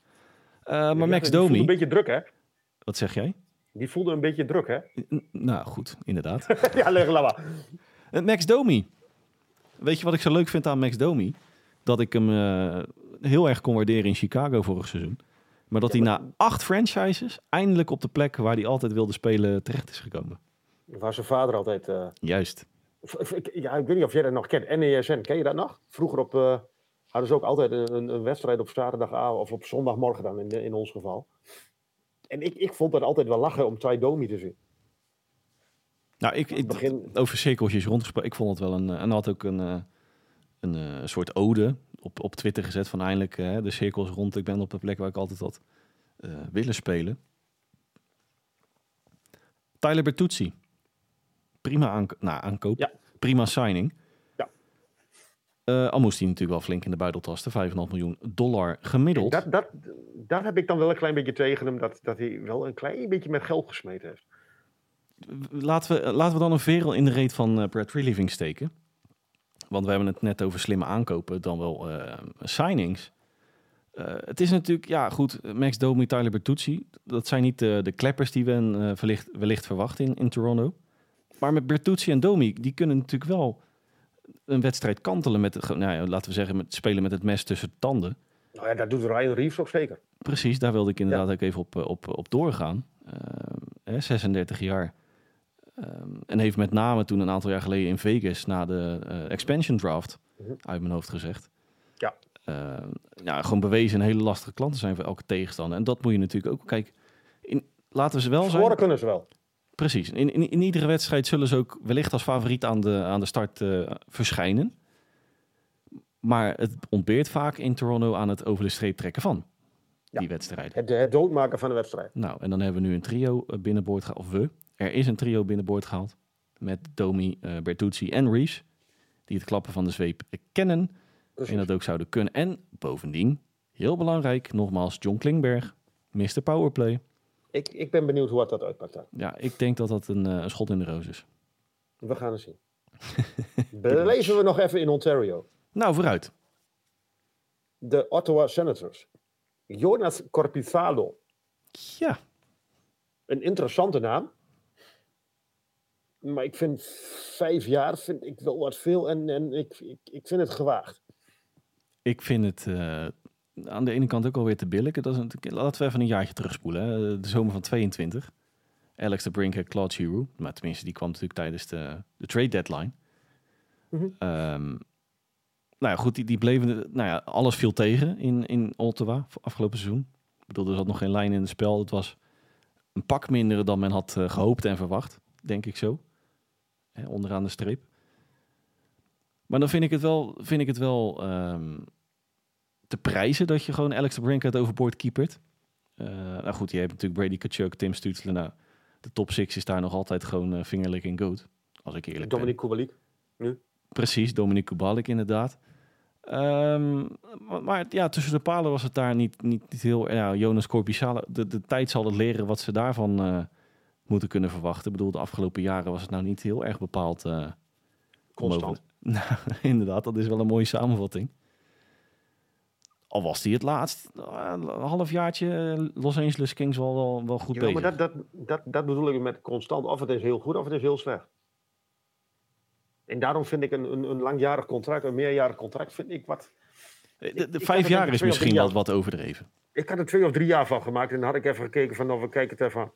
Eh, maar Ja, Max Domi, een beetje druk, hè? wat zeg jij? Die voelde een beetje druk, hè? N- nou, goed, inderdaad. ja, leg maar. Eh, Max Domi. Weet je wat ik zo leuk vind aan Max Domi? Dat ik hem heel erg kon waarderen in Chicago vorig seizoen. Maar dat Ja, hij maar- na acht franchises eindelijk op de plek waar hij altijd wilde spelen terecht is gekomen. Waar zijn vader altijd... eh, Juist. ja, ik weet niet of jij dat nog kent. NESN, ken je dat nog? Vroeger op, eh, hadden ze ook altijd een, een- een wedstrijd op zaterdagavond of op zondagmorgen dan in, de- in ons geval. En ik, ik vond dat altijd wel lachen om Ty Domi te zien. Nou, ik, ik, Begin- over cirkeltjes rondgesproken. Ik vond het wel een. eh, En had ook een, een eh, soort ode op, op Twitter gezet van eindelijk eh, de cirkels rond. Ik ben op de plek waar ik altijd had eh, willen spelen. Tyler Bertuzzi. Prima aanko nou, aankoop. Ja. Prima signing. Ja. Eh, al moest hij natuurlijk wel flink in de buidel tasten. 5,5 miljoen dollar gemiddeld. Dat, dat, daar heb ik dan wel een klein beetje tegen hem, dat, dat hij wel een klein beetje met geld gesmeten heeft. Laten we, laten we dan een verel in de reet van Brad Reliving steken. Want we hebben het net over slimme aankopen, dan wel eh, signings. Eh, het is natuurlijk, ja goed, Max Domi, Tyler Bertuzzi. Dat zijn niet de, de kleppers die we eh, wellicht, wellicht verwachten in, in Toronto. Maar met Bertuzzi en Domi, die kunnen natuurlijk wel een wedstrijd kantelen met, nou ja, laten we zeggen, met spelen met het mes tussen de tanden. Nou ja, dat doet Ryan Reeves ook zeker. Precies, daar wilde ik inderdaad ook even op, op, op doorgaan. Ehm, hè, 36 jaar. Ehm, en heeft met name toen een aantal jaar geleden in Vegas na de eh, expansion draft, Mhm. uit mijn hoofd gezegd. Ja. Ehm, ja, gewoon bewezen een hele lastige klant te zijn voor elke tegenstander. En dat moet je natuurlijk ook, kijk, in, laten we ze wel zijn. Scoren kunnen ze wel. Precies. In, in, in iedere wedstrijd zullen ze ook wellicht als favoriet aan de, aan de start eh, verschijnen. Maar het ontbeert vaak in Toronto aan het over de streep trekken van Ja. die wedstrijden. Het, het doodmaken van de wedstrijd. Nou, en dan hebben we nu een trio eh, binnenboord. Of we. Er is een trio binnenboord gehaald. Met Domi, eh Bertuzzi en Rees. Die het klappen van de zweep kennen. Precies. En dat ook zouden kunnen. En bovendien, heel belangrijk, nogmaals, John Klingberg. Mr. Powerplay. Ik, ik ben benieuwd hoe wat dat uitpakt. dan. Ja, ik denk dat dat een, eh, een schot in de roos is. We gaan het zien. Beleven we nog even in Ontario. Nou, vooruit. De Ottawa Senators. Jonas Corpizalo. Ja, Een interessante naam. Maar ik vind vijf jaar vind ik wel wat veel en, en ik, ik, ik vind het gewaagd. ik vind het eh, aan de ene kant ook alweer te billig. Dat is een, laten we even een jaartje terugspoelen. Hè. De zomer van 22. Alex de Brinker, Claude Giroux. Maar tenminste, die kwam natuurlijk tijdens de, de trade deadline. Mhm. Ehm, nou ja, goed, die, die bleven... Nou ja, alles viel tegen in, in Ottawa afgelopen seizoen. Ik bedoel, er zat nog geen lijn in het spel. Het was een pak minder dan men had eh, gehoopt en verwacht, denk ik zo. Hè, onderaan de streep. Maar dan vind ik het wel, vind ik het wel ehm, te prijzen dat je gewoon Alex de Brinket overboord keepert. Eh, nou goed, je hebt natuurlijk Brady Kachuk, Tim Stutzler. Nou, de top 6 is daar nog altijd gewoon uh, vingerlicking goat. Als ik eerlijk ben. Dominique Kubalik. Precies, Dominique Kubalik inderdaad. Ehm, maar, maar ja, tussen de palen was het daar niet, niet, niet heel... Ja, Jonas Corpissale, de, de tijd zal het leren wat ze daarvan eh, moeten kunnen verwachten. Ik bedoel, de afgelopen jaren was het nou niet heel erg bepaald... om Constant. Nou, inderdaad, dat is wel een mooie samenvatting. Al was die het laatst, eh, een halfjaartje eh, Los Angeles Kings wel, wel, wel goed Ja, bezig. maar dat, dat, dat, dat bedoel ik met constant. Of het is heel goed of het is heel slecht. En daarom vind ik een, een, een langjarig contract, een meerjarig contract, vind ik wat... de de vijf jaar is misschien wel wat overdreven. Ik had er twee of drie jaar van gemaakt en dan had ik even gekeken van, nou, we kijken het even.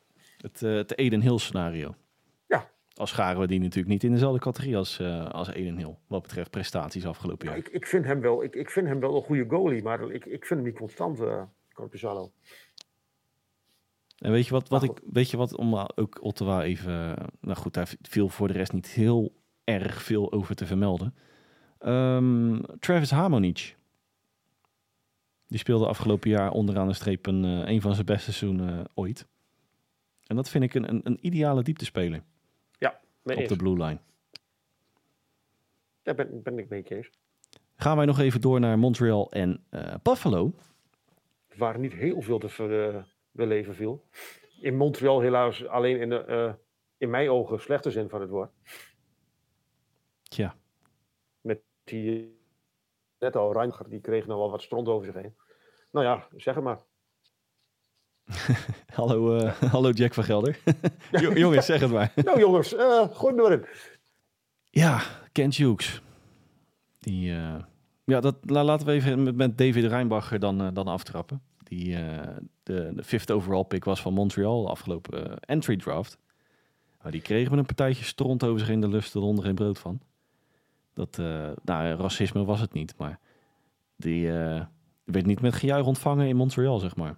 Het, eh, het Eden Hill scenario. Ja. Al scharen we die natuurlijk niet in dezelfde categorie als, eh, als Eden Hill. Wat betreft prestaties afgelopen Ja, jaar. ik, ik, vind hem wel, ik, ik vind hem wel een goede goalie, maar ik, ik vind hem niet constant, Corpizalo. En weet je wat, wat ik, weet je wat, om ook Ottawa even, nou goed, daar viel voor de rest niet heel erg veel over te vermelden. Ehm, Travis Hamonic. Die speelde afgelopen jaar onderaan de streep een, een van zijn beste seizoenen ooit. En dat vind ik een, een, een ideale dieptespeler Mee op de blue line. Daar ben, ben ik mee, Kees. Gaan wij nog even door naar Montreal en eh, Buffalo. Waar niet heel veel te ver, eh, beleven viel. In Montreal helaas alleen in, de, eh, in mijn ogen slechte zin van het woord. Tja, Met die net al Reininger, die kreeg nou wel wat stront over zich heen. Nou ja, zeg het maar. hallo, eh, hallo Jack van Gelder. Jo- Jongens, zeg het maar. nou jongens, eh hem erin. Ja, Kent Hughes. Die, eh, ja, dat, la- laten we even met, met David Reinbacher dan, dan aftrappen. Die de, de fifth overall pick was van Montreal, de afgelopen entry draft. Maar die kregen met een partijtje stront over zich in de lust, er onder geen brood van. Dat, nou, racisme was het niet, maar die werd niet met gejuich ontvangen in Montreal, zeg maar.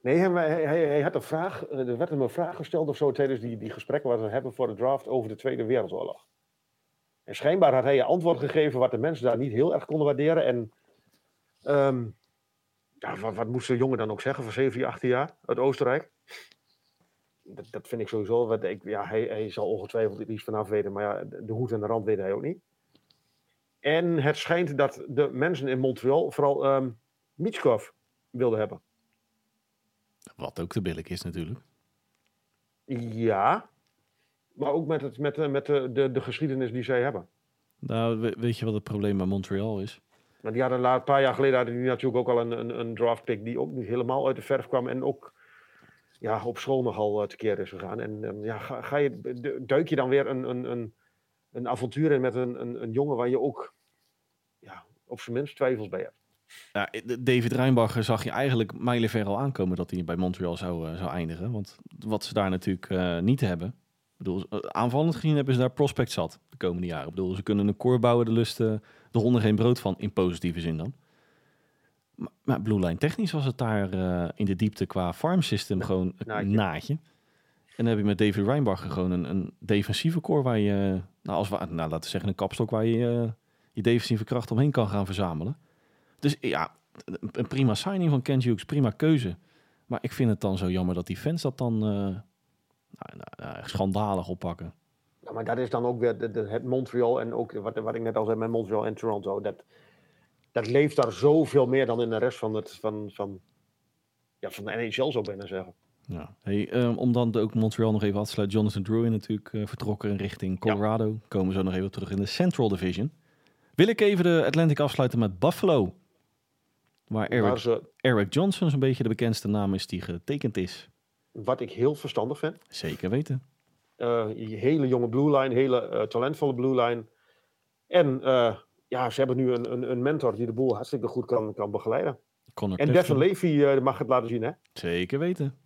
Nee, hij, hij, hij- had een vraag, er werd hem een vraag gesteld of zo tijdens die, die gesprekken wat we hebben voor de draft over de Tweede Wereldoorlog. En schijnbaar had hij een antwoord gegeven wat de mensen daar niet heel erg konden waarderen. En ehm, wat, moest de jongen dan ook zeggen van 17, 18 jaar uit Oostenrijk? Dat, dat vind ik sowieso. Wat ik, ja, hij, hij zal ongetwijfeld iets vanaf weten, maar ja, de hoed en de rand weet hij ook niet. En het schijnt dat de mensen in Montreal vooral ehm Mitschkov wilden hebben. Wat ook te billig is natuurlijk. Ja, maar ook met, het, met, de- met de, de, de geschiedenis die zij hebben. Nou, we- weet je wat het probleem bij Montreal is? Want die hadden een paar jaar geleden hadden die natuurlijk ook al een, een, een draft pick die ook niet helemaal uit de verf kwam en ook ja, op school nogal eh, tekeer is gegaan. En ehm, ja, ga, ga je, du- duik je dan weer een, een, een, een avontuur in met een, een, een jongen waar je ook ja, op zijn minst twijfels bij hebt. Ja, de- David Reinbacher zag je eigenlijk mijlenver al aankomen dat hij bij Montreal zou, eh, zou eindigen. Want wat ze daar natuurlijk eh, niet hebben. Ik bedoel, eh, aanvallend gezien hebben ze daar prospect zat de komende jaren. Ik bedoel, ze kunnen een core bouwen, de lust eh, de honden geen brood van, in positieve zin dan. Maar, maar Blue Line technisch was het daar eh, in de diepte qua farm system gewoon een naadje. naadje. En dan heb je met David Reinbacher gewoon een, een defensieve core waar je, nou, als we, nou laten we zeggen een kapstok waar je eh, je defensieve kracht omheen kan gaan verzamelen. Dus ja, een prima signing van Ken Hughes, prima keuze. Maar ik vind het dan zo jammer dat die fans dat dan uh, nou, nou, schandalig oppakken. Ja, maar dat is dan ook weer de, de, het Montreal en ook wat, wat ik net al zei met Montreal en Toronto. Dat, dat leeft daar zoveel meer dan in de rest van, het, van, van, ja, van de NHL, zou bijna zeggen. Ja. Hey, um, om dan ook Montreal nog even af te sluiten. Jonathan Druin natuurlijk uh, vertrokken richting Colorado. Ja. Komen zo nog even terug in de Central Division. Wil ik even de Atlantic afsluiten met Buffalo. Waar Eric, ze, Eric Johnson zo'n beetje de bekendste naam is die getekend is. Wat ik heel verstandig vind. Zeker weten. Uh, hele jonge blue line, hele uh, talentvolle blue line. En uh, ja, ze hebben nu een, een, een, mentor die de boel hartstikke goed kan, kan begeleiden. Connor en Devin Levy mag het laten zien, hè? Zeker weten.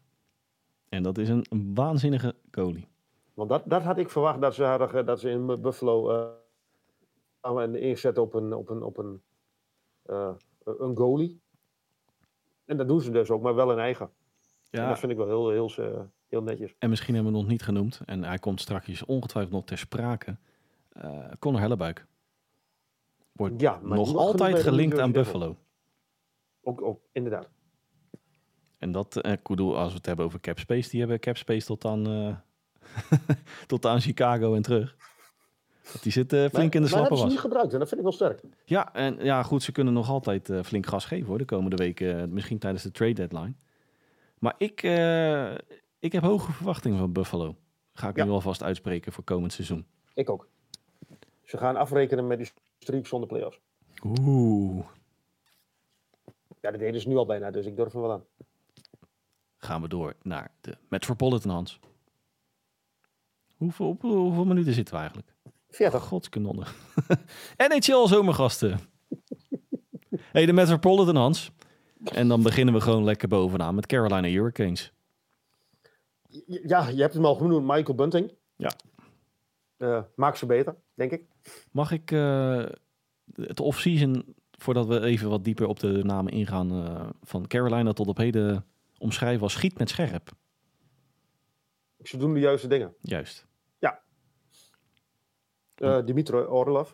En dat is een, waanzinnige goalie. Want dat, dat had ik verwacht dat ze, hadden, dat ze in Buffalo uh, een inzet op een, op een, op een, uh, een goalie. En dat doen ze dus ook, maar wel in eigen. Ja. En dat vind ik wel heel, heel, heel, heel netjes. En misschien hebben we het nog niet genoemd, en hij komt straks ongetwijfeld nog ter sprake. Uh, Conor Hellebuik. Wordt ja, nog altijd gelinkt aan Buffalo. Ook, ook, inderdaad. En dat, eh, als we het hebben over capspace, die hebben capspace tot aan, uh, tot aan Chicago en terug. Die zit uh, flink maar, in de slappe was. Maar niet gebruikt en dat vind ik wel sterk. Ja, en ja, goed, ze kunnen nog altijd uh, flink gas geven hoor, de komende weken. misschien tijdens de trade deadline. Maar ik, ik heb hoge verwachtingen van Buffalo. Ga ik ja. nu alvast uitspreken voor komend seizoen. Ik ook. Ze gaan afrekenen met die streak zonder playoffs. Oeh. Ja, dat deden ze nu al bijna, dus ik durf er wel aan gaan we door naar de Metropolitan Hans. Hoeveel, hoeveel minuten zitten we eigenlijk? 40. Godskanonnen. NHL zomergasten. hey, de Metropolitan Hans. En dan beginnen we gewoon lekker bovenaan met Carolina Hurricanes. Ja, je hebt hem al genoemd, Michael Bunting. Ja. Uh, maak ze beter, denk ik. Mag ik uh, het off-season, voordat we even wat dieper op de namen ingaan, uh, van Carolina tot op heden omschrijven als schiet met scherp. Ze doen de juiste dingen. Juist. Uh, Dimitri Orlov.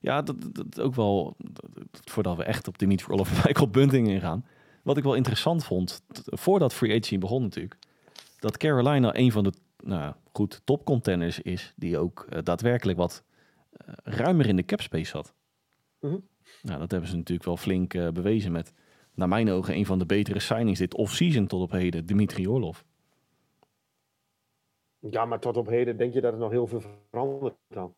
Ja, dat, dat, ook wel, voordat we echt op Dimitri Orlov en Michael Bunting ingaan. Wat ik wel interessant vond, voordat Free Agency begon natuurlijk, dat Carolina een van de nou, goed top contenders is, die ook uh, daadwerkelijk wat uh, ruimer in de cap space zat. Mm -hmm. Nou, dat hebben ze natuurlijk wel flink bewezen met naar mijn ogen een van de betere signings dit off-season tot op heden, Dimitri Orlov. Ja, maar tot op heden denk je dat er nog heel veel verandert dan?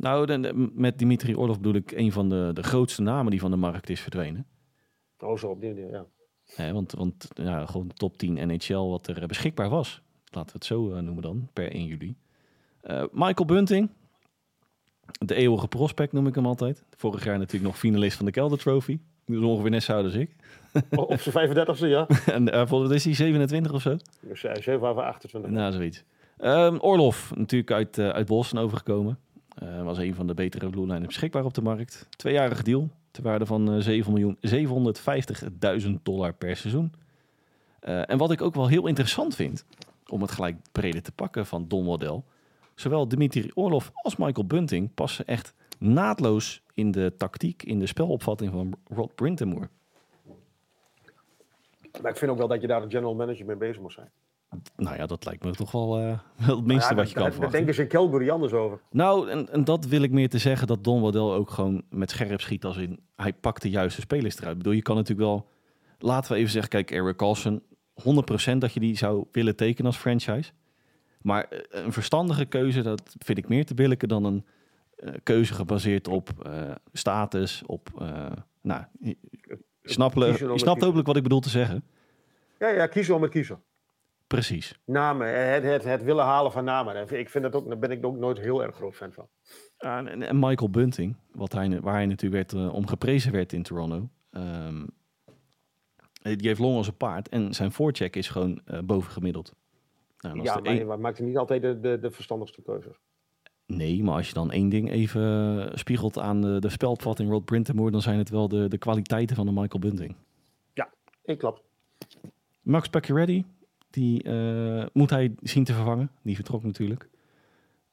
Nou, met Dimitri Orlov bedoel ik een van de, de grootste namen die van de markt is verdwenen. Oh, zo op die manier, ja. want want ja, gewoon top 10 NHL wat er beschikbaar was. Laten we het zo uh, noemen dan, per 1 juli. Uh, Michael Bunting, de eeuwige prospect noem ik hem altijd. Vorig jaar natuurlijk nog finalist van de Calder Trophy. Nu ongeveer net zo oud als ik. Op zijn 35ste, ja. en uh, volgens is hij 27 of zo? 7 of 28. Nou, zoiets. Um, Orlof, natuurlijk uit, uh, uit Boston overgekomen. Uh, was een van de betere Blue beschikbaar op de markt. Tweejarige deal, ter waarde van 7.750.000 dollar per seizoen. en wat ik ook wel heel interessant vind, om het gelijk breder te pakken van Don Model. Zowel Dimitri Orlov als Michael Bunting passen echt naadloos in de tactiek, in de spelopvatting van Rod Brintemoor. Maar ik vind ook wel dat je daar een general manager mee bezig moet zijn. Nou ja, dat lijkt me toch wel, uh, het minste wat je kan verwachten. Daar denken ze in Calgary anders over. Nou, en, en, dat wil ik meer te zeggen dat Don Waddell ook gewoon met scherp schiet als in... Hij pakt de juiste spelers eruit. Ik bedoel, je kan natuurlijk wel... Laten we even zeggen, kijk, Eric Carlson... 100% dat je die zou willen tekenen als franchise. Maar eh, een verstandige keuze, dat vind ik meer te billijken dan een uh, keuze gebaseerd op uh, status, op... nou, je snapt hopelijk wat ik bedoel te zeggen. Ja, ja, kiezen om het kiezen. Precies. Namen, het, het, het willen halen van namen. Ik vind dat ook, daar ben ik ook nooit heel erg groot fan van. en, en, Michael Bunting, wat hij, waar hij natuurlijk werd, uh, om geprezen werd in Toronto. Um, die heeft long als een paard en zijn voorcheck is gewoon uh, bovengemiddeld. Nou, ja, maar, een... maar maakt hij niet altijd de, de, de verstandigste keuzes. Nee, maar als je dan één ding even spiegelt aan de, de spelopvatting Rod dan zijn het wel de, de kwaliteiten van de Michael Bunting. Ja, ik klopt. Max Pacioretty, die uh, moet hij zien te vervangen. Die vertrok natuurlijk.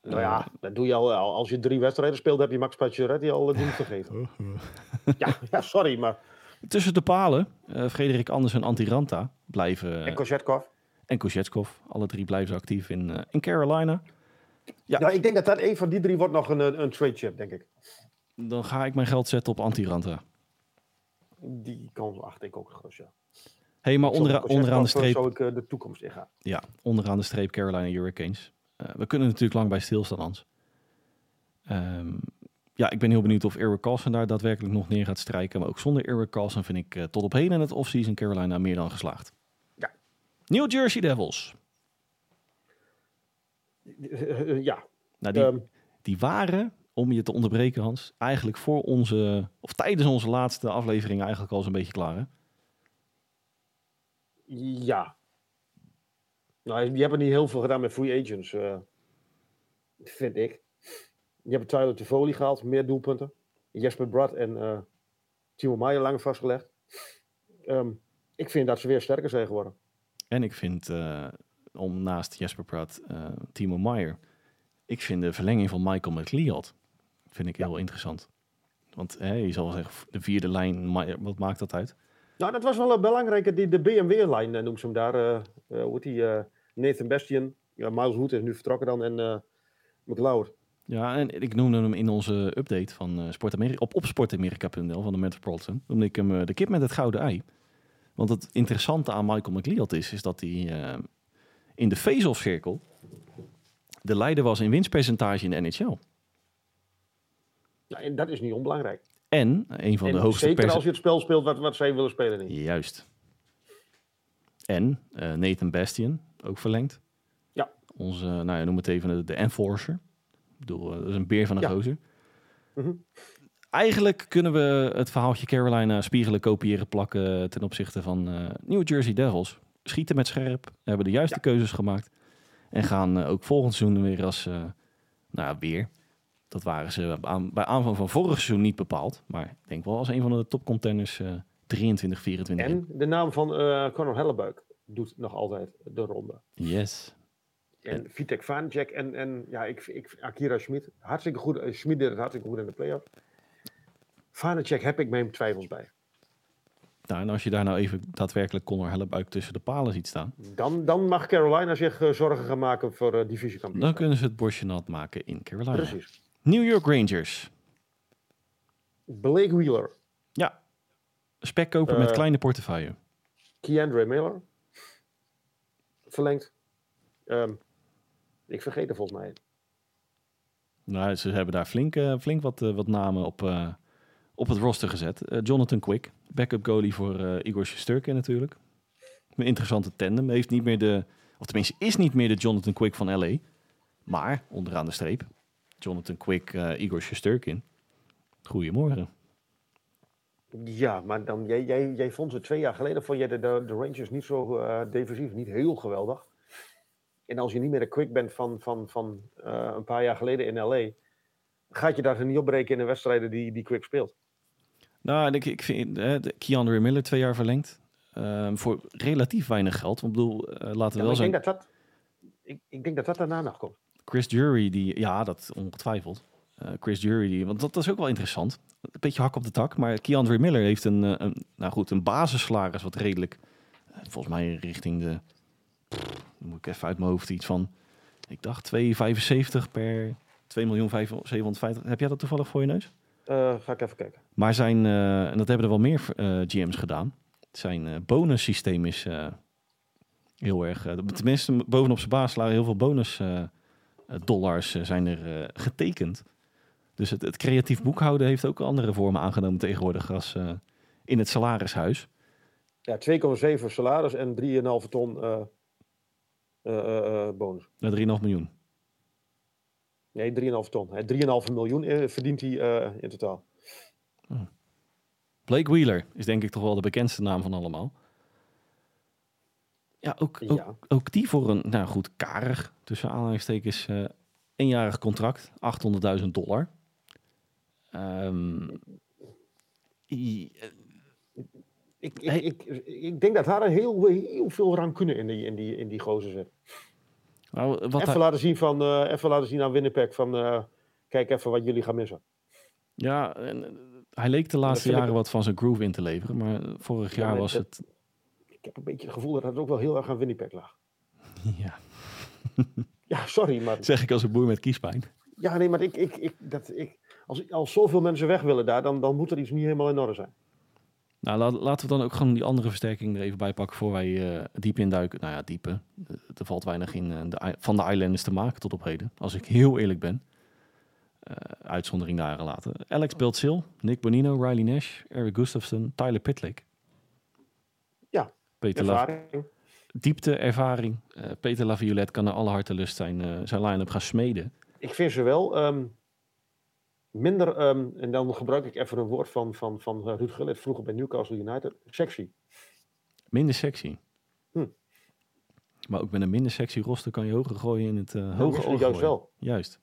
Nou ja, dat doe je al, al- als je drie wedstrijden speelt, heb je Max Pacioretty al uh, gegeven. ja, ja, sorry, maar... Tussen de palen, eh, Frederik Anders en Antiranta blijven... En Kozetkov. en Kozetskov, alle drie blijven ze actief in, eh, in Carolina. Ja. Nou, ik denk dat dat een van die drie wordt nog een, een, een trade chip, denk ik. Dan ga ik mijn geld zetten op Antiranta. Die kans acht ik ook gerust, ja. Hey, maar Zo, ondera- onderaan de streep... Ik eh, de toekomst. Ja, onderaan de streep Carolina Hurricanes. Eh, we kunnen natuurlijk lang bij stilstaan, Hans. Ehm, ja, ik ben heel benieuwd of Eric Carlson daar daadwerkelijk nog neer gaat strijken. Maar ook zonder Eric Carlson vind ik eh, tot op heden in het offseason Carolina meer dan geslaagd. Ja. New Jersey Devils. Ja. Nou, die, Ehm, die waren, om je te onderbreken Hans, eigenlijk voor onze, of tijdens onze laatste aflevering eigenlijk al zo'n beetje klaar. Hè? Ja. Nou, die hebben niet heel veel gedaan met free agents, eh, vind ik. Die hebben Tyler Toffoli gehaald, meer doelpunten. Jesper Brad en eh, Timo Maier langer vastgelegd. Ehm, ik vind dat ze weer sterker zijn geworden. En ik vind, eh, om naast Jesper eh, Timo Meyer, ik vind de verlenging van Michael McLeod, vind ik heel interessant. Want hè, je zal wel zeggen, de vierde lijn, wat maakt dat uit? Nou, dat was wel een belangrijke, die, de BMW-lijn eh, noemen ze hem daar. eh, hoe heet die? eh, Nathan Bastian. Ja, Miles Wood is nu vertrokken dan en eh McLeod. Ja, en ik noemde hem in onze update van Sport Amerika, op opsportamerika.nl van de Metropolitan, noemde ik hem de kip met het gouden ei. Want het interessante aan Michael McLeod is, is dat hij in de face-off cirkel de leider was in winstpercentage in de NHL. Ja, en dat is niet onbelangrijk. En een van En de hoogste zeker als je het spel speelt wat, wat zij willen spelen. Niet. Juist. En eh, Nathan Bastian, ook verlengd. Ja. Onze, nou ja, noem het even de, de enforcer. Ik bedoel, eh, dat is een beer van een Ja. gozer. Mhm. Eigenlijk kunnen we het verhaaltje Carolina spiegelen, kopiëren, plakken ten opzichte van eh, New Jersey Devils. Schieten met scherp, hebben de juiste keuzes gemaakt. En gaan ook volgend seizoen weer als, nou ja, weer. Dat waren ze aan, bij aanvang van vorig seizoen niet bepaald. Maar ik denk wel als een van de topcontenders eh 23, 24. En de naam van eh Conor Hellebuik doet nog altijd de ronde. Yes. En Vitek Vanecek en, en ja, ik, ik, Akira Schmid. Hartstikke goed. eh, Schmid deed het hartstikke goed in de play-off. Vanecek heb ik mijn twijfels bij. Nou, en als je daar nou even daadwerkelijk Connor Hellebuik tussen de palen ziet staan, Dan, dan mag Carolina zich eh, zorgen gaan maken voor eh dan divisiekampioenschap. kunnen ze het bosje nat maken in Carolina. Precies. New York Rangers. Blake Wheeler, Ja. Spekkoper met Eh. kleine portefeuille. Keandre Miller. Verlengd. Ehm, ik vergeet er volgens mij. Nou, ze hebben daar flink, eh, flink wat, eh, wat namen op, op het roster gezet. Jonathan Quick, backup goalie voor Igor Shesterkin natuurlijk. Een interessante tandem. Heeft niet meer de, of tenminste is niet meer de Jonathan Quick van LA. Maar, onderaan de streep, Jonathan Quick, eh, Igor Shesterkin. Goedemorgen. Ja, maar dan, jij, jij, jij vond ze twee jaar geleden, vond jij de, de, de Rangers niet zo eh, defensief, niet heel geweldig. En als je niet meer de quick bent van, van, van eh, een paar jaar geleden in LA, gaat je daar niet opbreken in de wedstrijden die, die quick speelt. Nou, en ik, ik vind eh, de Keandre Miller twee jaar verlengd. Ehm, voor relatief weinig geld. Want ik bedoel, eh, laten we Ja, wel ik, zijn. denk dat dat, ik, ik denk dat dat daarna nog komt. Chris Jury, die, ja, dat ongetwijfeld. Eh, Chris Jury, die, want dat, dat is ook wel interessant. Een beetje hak op de tak, maar Keandre Miller heeft een, eh, een, nou goed, een basissalaris wat redelijk, eh, volgens mij richting de, pff, moet ik even uit mijn hoofd iets van, ik dacht 2,75 per 2 miljoen 750. Heb jij dat toevallig voor je neus? Ga ik even kijken. Maar zijn, en dat hebben er wel meer GM's gedaan, zijn eh bonussysteem is heel erg, tenminste bovenop zijn basissalaris heel veel bonus dollars eh, zijn er eh, getekend. Dus het, het creatief boekhouden heeft ook andere vormen aangenomen tegenwoordig als eh, in het salarishuis. Ja, 2,7 salaris en 3,5 ton eh, eh, eh, eh, bonus. Naar 3,5 miljoen. Nee, 3,5 ton. Hè, 3,5 miljoen eh, verdient hij eh, in totaal. Blake Wheeler is denk ik toch wel de bekendste naam van allemaal. Ja, ook, ook, Ja. ook die voor een, nou goed, karig, tussen aanhalingstekens, eh eenjarig contract, 800.000 dollar. Ehm, i- eh, Ik, ik, Hey. ik, ik denk dat daar heel, heel veel rancune in die, in die, in die gozer zit. Nou, wat Even hij- laten zien van, eh, even laten zien aan Winnipeg van, kijk even wat jullie gaan missen. ja, en, hij leek de laatste jaren wat van zijn groove in te leveren. Maar vorig Ja, jaar was het... Ik heb een beetje het gevoel dat het ook wel heel erg aan Winnipeg lag. Ja, Ja, sorry, maar, zeg ik als een boer met kiespijn. ja, nee, maar ik, ik, ik, dat, ik, als, als zoveel mensen weg willen daar, dan, dan moet er iets niet helemaal in orde zijn. Nou, la- laten we dan ook gewoon die andere versterking er even bij pakken voor wij eh, diep induiken. Nou ja, diepe. Eh, Er valt weinig in eh, de, van de Islanders te maken tot op heden. Als ik heel eerlijk ben. Uitzondering daar laten. Alex Beltsil, Nick Bonino, Riley Nash, Eric Gustafsson, Tyler Pitlick. Peter Ervaring. diepte, ervaring. Eh, Peter Laviolette kan naar alle harten lust zijn, eh, zijn line-up gaan smeden. Ik vind ze wel ehm, minder, ehm, en dan gebruik ik even een woord van, van, van eh, Ruud Gullit vroeger bij Newcastle United, sexy. Minder sexy. Hm. Maar ook met een minder sexy roster kan je hoger gooien in het uh, Nou, hoge oog juist wel. Juist.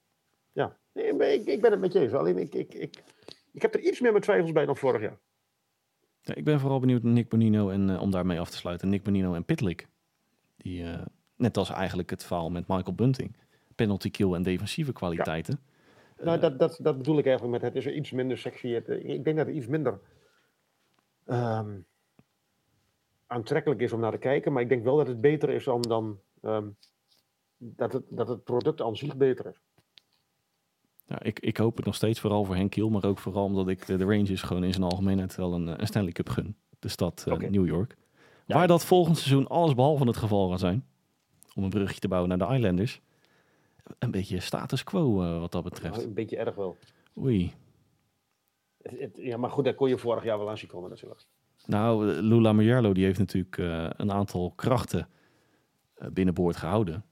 Ja, nee, ik, ik ben het met je eens. Alleen ik, ik, ik, ik heb er iets meer mijn twijfels bij dan vorig jaar. Ja, ik ben vooral benieuwd naar Nick Bonino en eh, om daarmee af te sluiten, Nick Bonino en Pitlick. Die, eh, net als eigenlijk het verhaal met Michael Bunting, penalty kill en defensieve kwaliteiten. Nou, dat, dat, dat bedoel ik eigenlijk met het is er iets minder sexy. Het, eh, ik denk dat het iets minder ehm, aantrekkelijk is om naar te kijken. Maar ik denk wel dat het beter is dan, dan ehm, dat, het, dat het product aan zich beter is. Ja, ik, ik hoop het nog steeds vooral voor Henk Kiel, maar ook vooral omdat ik de, de Rangers gewoon in zijn algemeenheid wel een, eh, een Stanley Cup gun. De stad eh. New York. Ja, Waar dat volgend seizoen alles behalve het geval gaat zijn. Om een brugje te bouwen naar de Islanders. Een beetje status quo eh, wat dat betreft. Een beetje erg wel. Oei. Het- het- ja, maar goed, daar kon je vorig jaar wel aan zien komen natuurlijk. Nou, Lula Majerlo die heeft natuurlijk een aantal krachten binnenboord gehouden.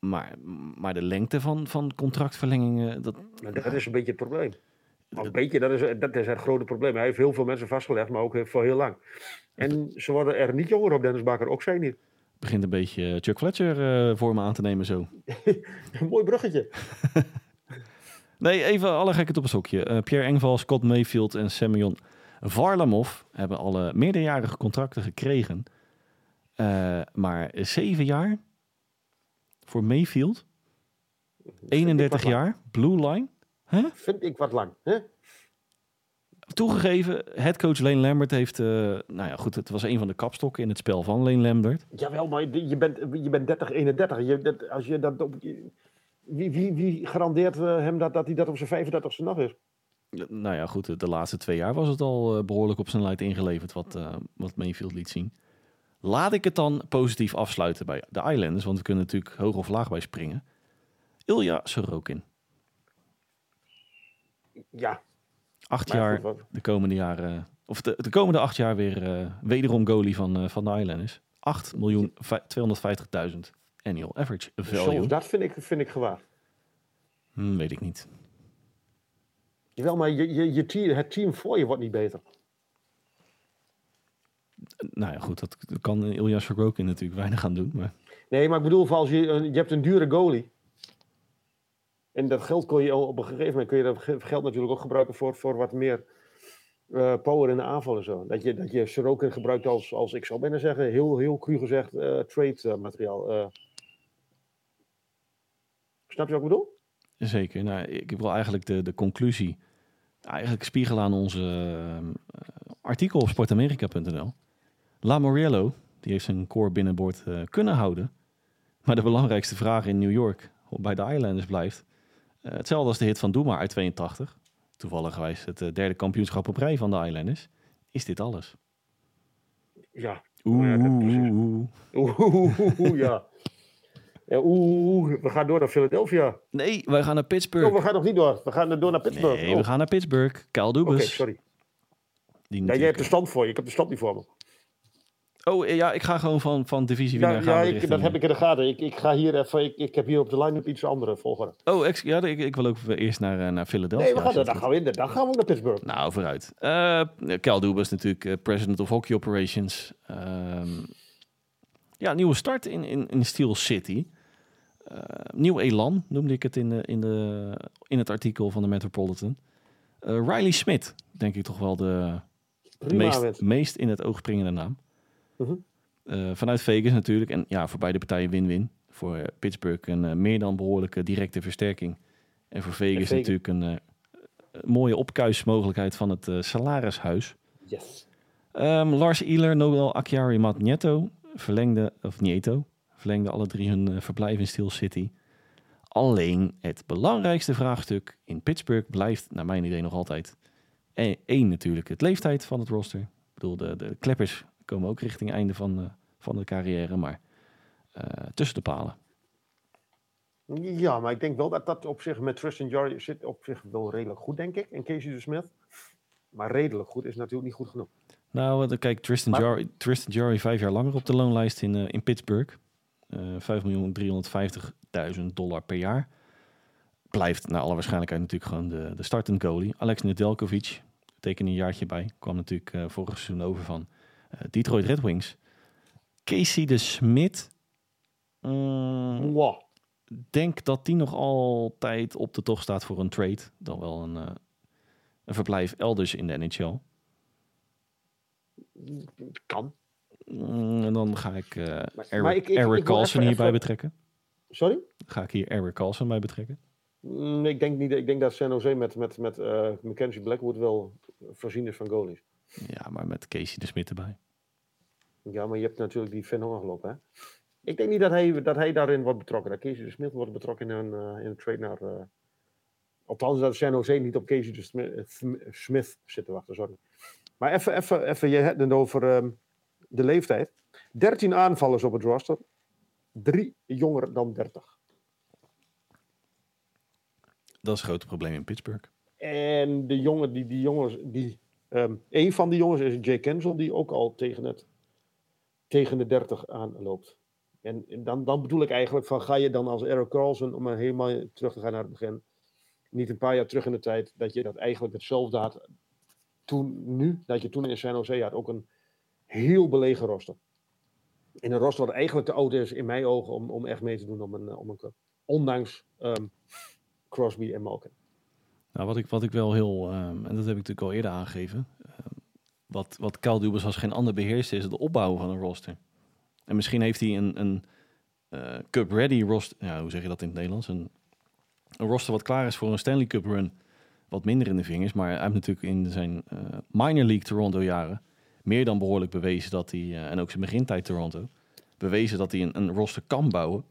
Maar, maar de lengte van, van contractverlengingen, dat, Maar dat is een beetje het probleem. Maar een beetje, dat is, dat is het grote probleem. Hij heeft heel veel mensen vastgelegd, maar ook voor heel lang. En ze worden er niet jonger op, Dennis Bakker, ook zij niet. begint een beetje Chuck Fletcher eh, voor me aan te nemen zo. Een mooi bruggetje. Nee, even alle gekheid op een sokje. Eh, Pierre Engval, Scott Mayfield en Semyon Varlamov hebben alle meerderjarige contracten gekregen. Eh, maar zeven jaar voor Mayfield. 31 wat lang. jaar, blue line. Vind ik wat lang. Hè? Toegegeven, headcoach Lane Lambert heeft... eh, nou ja, goed, het was een van de kapstokken in het spel van Lane Lambert. Jawel, maar je bent, je bent 30, 31. Je, dat, als je dat op, wie, wie, wie garandeert eh, hem dat, dat hij dat op zijn 35ste nog is? Nou ja, goed, de laatste twee jaar was het al eh, behoorlijk op zijn lijst ingeleverd wat, eh, wat Mayfield liet zien. Laat ik het dan positief afsluiten bij de Islanders, want we kunnen natuurlijk hoog of laag bij springen. Ilya Sorokin, Ja, acht maar jaar goed, de komende jaren, of de, de komende acht jaar weer eh, wederom goalie van, eh, van de Islanders. 8 miljoen vij- 250.000 annual average value. dat vind ik, vind ik gewaagd. Hm, weet ik niet. Jawel, maar je, je, je team, het team voor je wordt niet beter. Nou ja, goed, dat kan Ilya Sorokin natuurlijk weinig aan doen. Maar Nee, maar ik bedoel, als je, een- je hebt een dure goalie. En dat geld kon je al op een gegeven moment kun je dat ge- geld natuurlijk ook gebruiken voor, voor wat meer eh, power in de aanval en zo. Dat je, dat je Sorokin gebruikt als, als, ik zou bijna zeggen, heel, heel cru gezegd, eh, trade eh, materiaal. eh. snap je wat ik bedoel? Zeker. Nou, ik wil eigenlijk de, de conclusie eigenlijk spiegelen aan onze eh, artikel op sportamerika.nl. La Moriello, die heeft zijn core binnenboord eh, kunnen houden. Maar de belangrijkste vraag in New York bij de Islanders blijft. eh, hetzelfde als de hit van Doema uit 82. Toevallig het eh, derde kampioenschap op rij van de Islanders. Is dit alles? Ja. Oeh, oeh, ja. ja oeh, we gaan door naar Philadelphia. Nee, wij gaan naar Oh, Pittsburgh. we gaan nog niet door. We gaan door naar Pittsburgh. Nee, Oh, we gaan naar Pittsburgh. Kyle Oké, Dubas. sorry. die Ja, jij hebt de stand voor je. Ik heb de stand niet voor me. Oh ja, ik ga gewoon van, van divisiewinnaar Ja, gaan ja ik, dat heb ik in de gaten. Ik, ik ga hier even. Ik, ik heb hier op de line-up iets andere volgorde. Oh, ex- ja, ik, ik wil ook eerst naar, eh, naar Philadelphia. Nee, we gaan, dan gaan we in. Dan gaan we naar Pittsburgh. Nou, vooruit. Eh Cal Dubas natuurlijk eh, president of hockey operations. Ehm, ja, nieuwe start in, in, in Steel City. Eh, nieuw elan noemde ik het in, de, in, de, in het artikel van de Metropolitan. Eh, Riley Smith, denk ik toch wel de Prima meest, meest in het oog springende naam. Mhm. Eh, vanuit Vegas natuurlijk. En ja, voor beide partijen win-win. voor eh, Pittsburgh een eh, meer dan behoorlijke directe versterking. En voor Vegas, Vegas- natuurlijk een mooie opkuismogelijkheid van het salarishuis. Yes. Ehm, Lars Ihler, Noel Acciari, Matt Nieto verlengde, of Nieto, verlengde alle drie hun verblijf in Steel City. Alleen het belangrijkste vraagstuk in Pittsburgh blijft, naar mijn idee, nog altijd één natuurlijk, het leeftijd van het roster. Ik bedoel, de, de Clippers komen ook richting einde van, eh, van de carrière, maar eh, tussen de palen. Ja, maar ik denk wel dat dat op zich met Tristan Jarry zit op zich wel redelijk goed, denk ik. En Casey de Smith. Maar redelijk goed is natuurlijk niet goed genoeg. Nou, eh, kijk, Tristan Maar- Jarry, Tristan Jarry vijf jaar langer op de loonlijst in, eh, in Pittsburgh. Eh 5.350.000 dollar per jaar. Blijft naar alle waarschijnlijkheid natuurlijk gewoon de, de startend goalie. Alex Nedeljkovic tekende een jaartje bij. Kwam natuurlijk eh, vorig seizoen over van Detroit Red Wings. Casey de Smit. mm, Wow. denk dat die nog altijd op de tocht staat voor een trade. Dan wel een, eh, een verblijf elders in de NHL. Kan. Mm, en dan ga ik eh Maar- Eric, maar ik- ik- Eric ik wil Carlson hierbij even- betrekken. Sorry? Ga ik hier Eric Carlson bij betrekken? Mm, ik denk niet. Ik denk dat San Jose met, met, met eh, Mackenzie Blackwood wel voorzien is van goalies. Ja, maar met Casey de Smit erbij. Ja, maar je hebt natuurlijk die Finn Hoorngelop, hè? Ik denk niet dat hij, dat hij daarin wordt betrokken. Dat Casey de Smith wordt betrokken in een, eh, in een trade naar... eh, althans, dat San Jose niet op Casey de Smith, eh, Sm- Smith zit te wachten, sorry. Maar even, even, even je hebt het over ehm, de leeftijd. 13 aanvallers op het roster. Drie jonger dan 30. Dat is een groot probleem in Pittsburgh. En de jongen, die, die jongens, die, ehm een van die jongens is Jay Kensel, die ook al tegen, het, tegen de 30 aanloopt. En, en dan, dan bedoel ik eigenlijk van, ga je dan als Eric Carlson, om helemaal terug te gaan naar het begin, niet een paar jaar terug in de tijd, dat je dat eigenlijk hetzelfde had toen, nu, dat je toen in San Jose had, ook een heel belegen roster. In een roster wat eigenlijk te oud is, in mijn ogen, om, om echt mee te doen om een, eh, om een. Ondanks ehm, Crosby en Malkin. Nou, wat ik, wat ik wel heel, ehm, en dat heb ik natuurlijk al eerder aangegeven, ehm, wat, wat Kyle Dubas als geen ander beheerst, is het opbouwen van een roster. En misschien heeft hij een, een eh, Cup-ready roster, ja, hoe zeg je dat in het Nederlands? Een, een roster wat klaar is voor een Stanley Cup run, wat minder in de vingers, maar hij heeft natuurlijk in zijn eh, minor league Toronto jaren meer dan behoorlijk bewezen dat hij, eh, en ook zijn begintijd Toronto, bewezen dat hij een, een roster kan bouwen.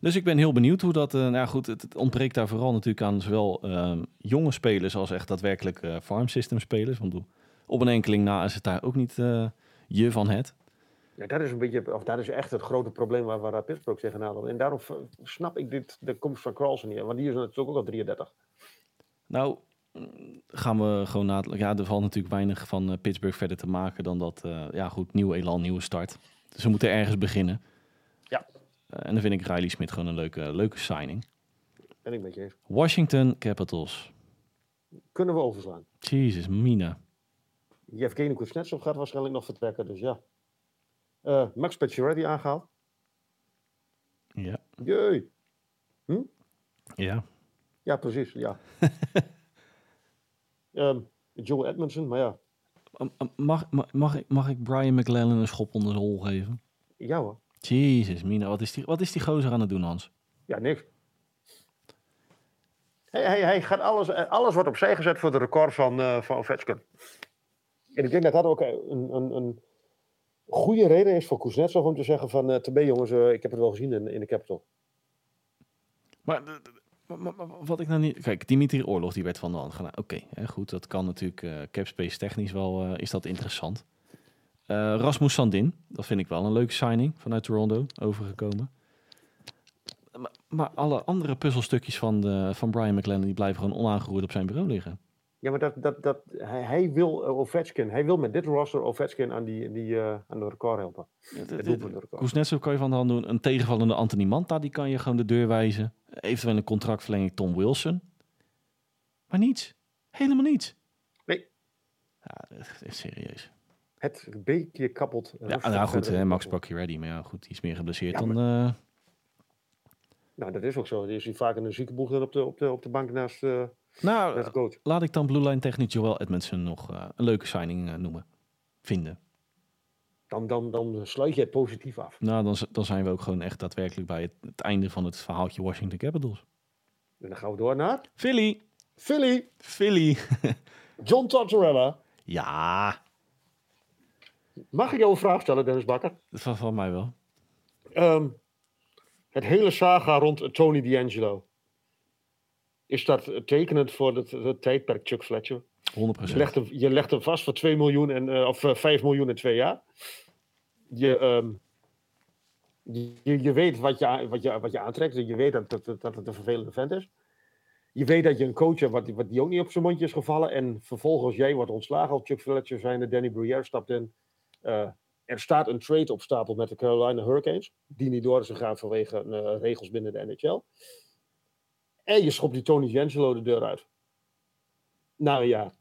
Dus ik ben heel benieuwd hoe dat. eh, nou goed, het, het ontbreekt daar vooral natuurlijk aan zowel ehm, jonge spelers als echt daadwerkelijk eh, farm system spelers. Want op een enkeling na is het daar ook niet eh, je van het. Ja, dat is een beetje, of dat is echt het grote probleem waar, waar Pittsburgh tegenaan loopt. En daarom snap ik dit, de komst van Carlson niet. Want die is natuurlijk ook al 33. Nou, mm, gaan we gewoon na. Ja, er valt natuurlijk weinig van Pittsburgh verder te maken dan dat. ja, goed, nieuw elan, nieuwe start. Dus ze moeten ergens beginnen. Ja. Eh, en dan vind ik Riley Smith gewoon een leuke, leuke signing. Ben ik met je eens. Washington Capitals. Kunnen we overslaan. Jezus, Mina. Yevgeny Kuznetsov gaat waarschijnlijk nog vertrekken, dus ja. Eh, Max Pacioretty aangehaald. Ja. Jee. Ja. Ja, precies, ja. Ehm, Joe Edmondson, maar ja. Um, um, Mag, mag, mag, ik, mag ik Brian McLellan een schop onder de hol geven? Ja hoor. Jezus, Mina, wat is, die, wat is die gozer aan het doen, Hans? Ja, niks. Hij, hij, hij gaat alles, eh, alles wordt opzij gezet voor de record van, eh van. En ik denk dat dat ook een, een, een goede reden is voor Kuznetsov om te zeggen van... Uh, Tabé jongens, eh, ik heb het wel gezien in, in de Capitol. Maar, d- d- maar- maar- maar wat ik nou niet... Kijk, Dimitri Oorlog, die werd van de hand gedaan. Oké, goed, dat kan natuurlijk uh, capspace technisch wel... eh, is dat interessant. Eh, Rasmus Sandin, dat vind ik wel een leuke signing vanuit Toronto, overgekomen. Maar, maar alle andere puzzelstukjes van, de, van Brian McLennan... die blijven gewoon onaangeroerd op zijn bureau liggen. Ja, maar dat, dat, dat, hij, hij wil uh, Ovechkin, hij wil met dit roster Ovechkin aan, die, die, uh, aan de record helpen. Kuznetsov kan je van de hand doen. Een tegenvallende Anthony Manta, die kan je gewoon de deur wijzen. Eventueel een contractverlenging Tom Wilson. Maar niets. Helemaal niets. Nee. Ja, echt serieus. Het beetje kapot. Ja, nou goed, hè, Max Bucky ready. Maar ja, goed, die is meer geblesseerd ja, dan... Maar... Uh... Nou, dat is ook zo. Die is hij vaak in een ziekenboeg dan op de, op de, op de bank naast, uh, nou, naast de coach. laat ik dan Blue Line technisch Joel Edmondson nog uh, een leuke signing uh, noemen. Vinden. dan, dan, dan sluit je het positief af. Nou, dan, dan zijn we ook gewoon echt daadwerkelijk bij het, het einde van het verhaaltje Washington Capitals. En dan gaan we door naar Philly. Philly, Philly. John Tortorella. ja, Mag ik jou een vraag stellen, Dennis Bakker? van, van mij wel. Ehm, het hele saga rond Tony D'Angelo. Is dat tekenend voor het, het tijdperk Chuck Fletcher? 100%. Je legt, hem, je legt hem vast voor 2 miljoen en, eh, of eh, 5 miljoen in twee jaar. Je, ehm, je, je weet wat je, wat, je, wat je aantrekt. Je weet dat, dat, dat dat het een vervelende vent is. Je weet dat je een coach hebt wat, wat die ook niet op zijn mondje is gevallen. En vervolgens jij wordt ontslagen als Chuck Fletcher zijn. Danny Bruyère stapt in. Eh, er staat een trade op stapel met de Carolina Hurricanes. Die niet door is gegaan vanwege eh, regels binnen de NHL. En je schopt die Tony D'Angelo de deur uit. Na een jaar.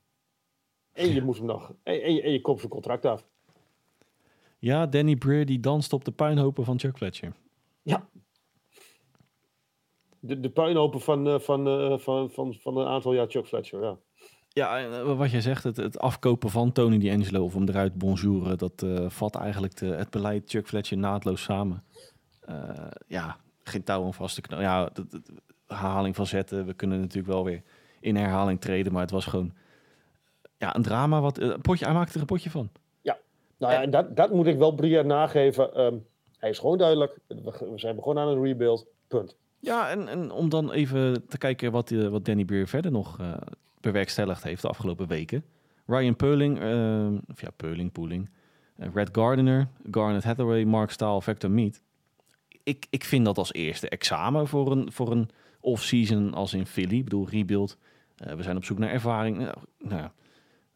En je moet hem nog. En, en, je- en je koopt zijn contract af. Ja, Danny Breer die danst op de puinhopen van Chuck Fletcher. Ja. De, de puinhopen van, eh, van, van, van, van een aantal jaar Chuck Fletcher. Ja. Ja, eh, wat jij zegt, het, het afkopen van Tony D'Angelo of hem eruit bonjouren, dat eh, vat eigenlijk de, het beleid Chuck Fletcher naadloos samen. Eh, ja, geen touw om vast te knopen. Ja, dat- dat- herhaling van zetten. We kunnen natuurlijk wel weer in herhaling treden, maar het was gewoon ja, een drama. Wat, een potje, hij maakte er een potje van. Nou ja, en dat, dat moet ik wel Brian nageven. Ehm, hij is gewoon duidelijk. We, we zijn begonnen aan een rebuild. Punt. Ja, en, en om dan even te kijken wat, wat Danny Beer verder nog bewerkstelligd heeft de afgelopen weken. Ryan Peuling, eh, of ja, Peuling, Pooling, eh, Red Gardiner, Garnet Hathaway, Mark Staal, Vector Meat. Ik, ik vind dat als eerste examen voor een, voor een off-season als in Philly. Ik bedoel, rebuild. Eh, we zijn op zoek naar ervaring. Nou, nou,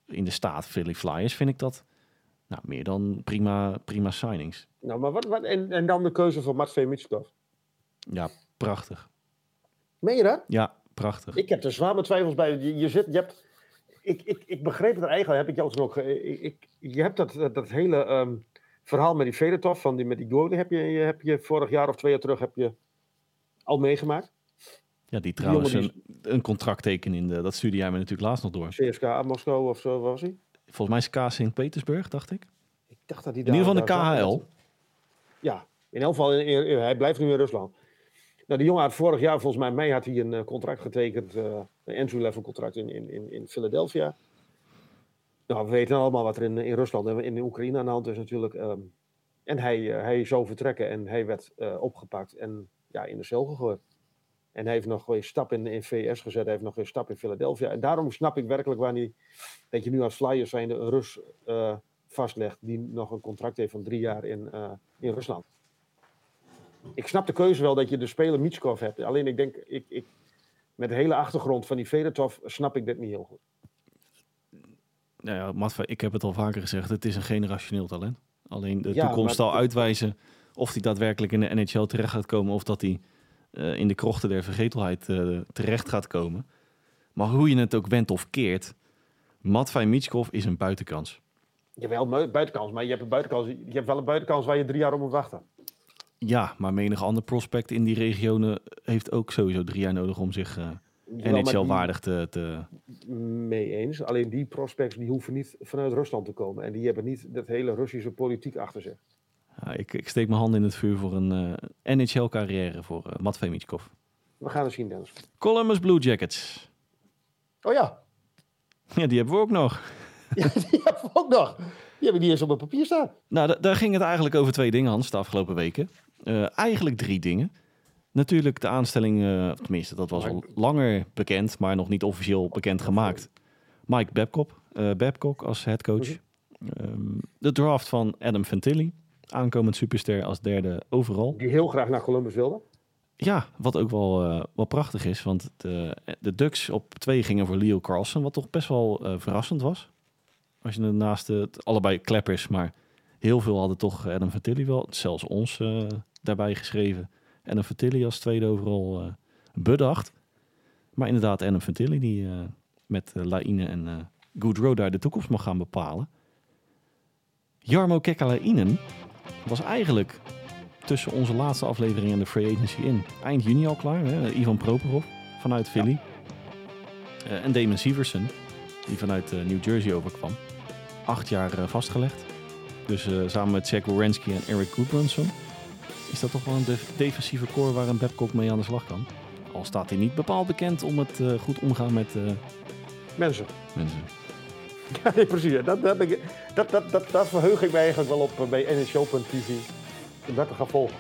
in de staat Philly Flyers vind ik dat nou, meer dan prima, prima signings. Nou, maar wat, wat, en, en dan de keuze van Matvei Mitschkov. Ja, prachtig. Meen je dat? Ja, prachtig. Ik heb er zwaar mijn twijfels bij. Je, je zit, je hebt, ik, ik, ik begreep het eigenlijk, heb ik jou toen ook. ge- Ik, ik, je hebt dat, dat, dat hele ehm, verhaal met die Fedotov, van die, met die goalie, heb je, heb je vorig jaar of twee jaar terug heb je al meegemaakt. Ja, die trouwens een, een contract tekenen in de... Dat stuurde jij me natuurlijk laatst nog door. CSKA Moskou of zo, was hij? Volgens mij is K Sint-Petersburg, dacht ik. Ik dacht dat hij In ieder geval de daar- daar- KHL. Ja, in elk geval, in- in- hij blijft nu in Rusland. Nou, die jongen had vorig jaar, volgens mij, mei had hij een eh, contract getekend, eh, een entry-level contract in, in, in, Philadelphia. Nou, we weten allemaal wat er in, in Rusland en in Oekraïne aan de hand is natuurlijk. ehm, en hij, eh, hij zou vertrekken en hij werd opgepakt en ja, in de cel gegooid. En hij heeft nog een stap in, in VS gezet, hij heeft nog een stap in Philadelphia. En daarom snap ik werkelijk waar hij, dat je nu als Flyers zijnde een Rus vastlegt die nog een contract heeft van drie jaar in, in Rusland. Ik snap de keuze wel dat je de speler Mitschkov hebt. Alleen ik denk, ik, ik, met de hele achtergrond van die Fedotov snap ik dit niet heel goed. Nou ja, ik heb het al vaker gezegd. Het is een generationeel talent. Alleen de Ja, toekomst zal uitwijzen of hij daadwerkelijk in de NHL terecht gaat komen. Of dat hij eh, in de krochten der vergetelheid eh, terecht gaat komen. Maar hoe je het ook wendt of keert. Matvei Mitschkov is een buitenkans. Jawel, buitenkans, maar je hebt, een buitenkans, je hebt wel een buitenkans waar je drie jaar op moet wachten. Ja, maar menig ander prospect in die regionen heeft ook sowieso drie jaar nodig om zich eh die- NHL-waardig te, te... Mee eens. Alleen die prospects die hoeven niet vanuit Rusland te komen. En die hebben niet dat hele Russische politiek achter zich. Ja, ik, ik steek mijn hand in het vuur voor een eh, NHL-carrière voor uh, Matvei Mitschkov. We gaan het zien, Dennis. Columbus Blue Jackets. Oh ja, Ja, die hebben we ook nog. ja die hebben we ook nog. Die hebben niet eens op mijn papier staan. Nou, da- daar ging het eigenlijk over twee dingen, Hans, de afgelopen weken. Eh, eigenlijk drie dingen. Natuurlijk de aanstelling, of tenminste, dat was al langer bekend, maar nog niet officieel bekend gemaakt. Mike Babcock, eh, Babcock als headcoach. Ehm, de draft van Adam Fantilli, aankomend superster als derde overal. Die heel graag naar Columbus wilde. Ja, wat ook wel, eh, wel prachtig is, want de, de Ducks op twee gingen voor Leo Carlson, wat toch best wel verrassend was. Als je naast het allebei kleppers, maar heel veel hadden toch Adam Fantilli wel, zelfs ons daarbij geschreven. Adam Fantilli als tweede overal eh, bedacht. Maar inderdaad, Adam Fantilli die eh, met uh, Laine en uh, Goodrow daar de toekomst mag gaan bepalen. Jarmo Kekkalainen was eigenlijk tussen onze laatste aflevering en de Free Agency in. Eind juni al klaar. Hè? Ivan Properov vanuit Philly. Ja. Uh, en Damon Severson, die vanuit uh, New Jersey overkwam. Acht jaar uh, vastgelegd. Dus eh, samen met Jack Wierenski en Eric Goodbranson. Is dat toch wel een def- defensieve core waar een Babcock mee aan de slag kan? Al staat hij niet bepaald bekend om het eh, goed omgaan met eh, Mensen. mensen. Ja, nee, precies. Dat, dat, dat, dat, dat, dat verheug ik mij eigenlijk wel op eh, bij NHL.tv. Om dat te gaan volgen.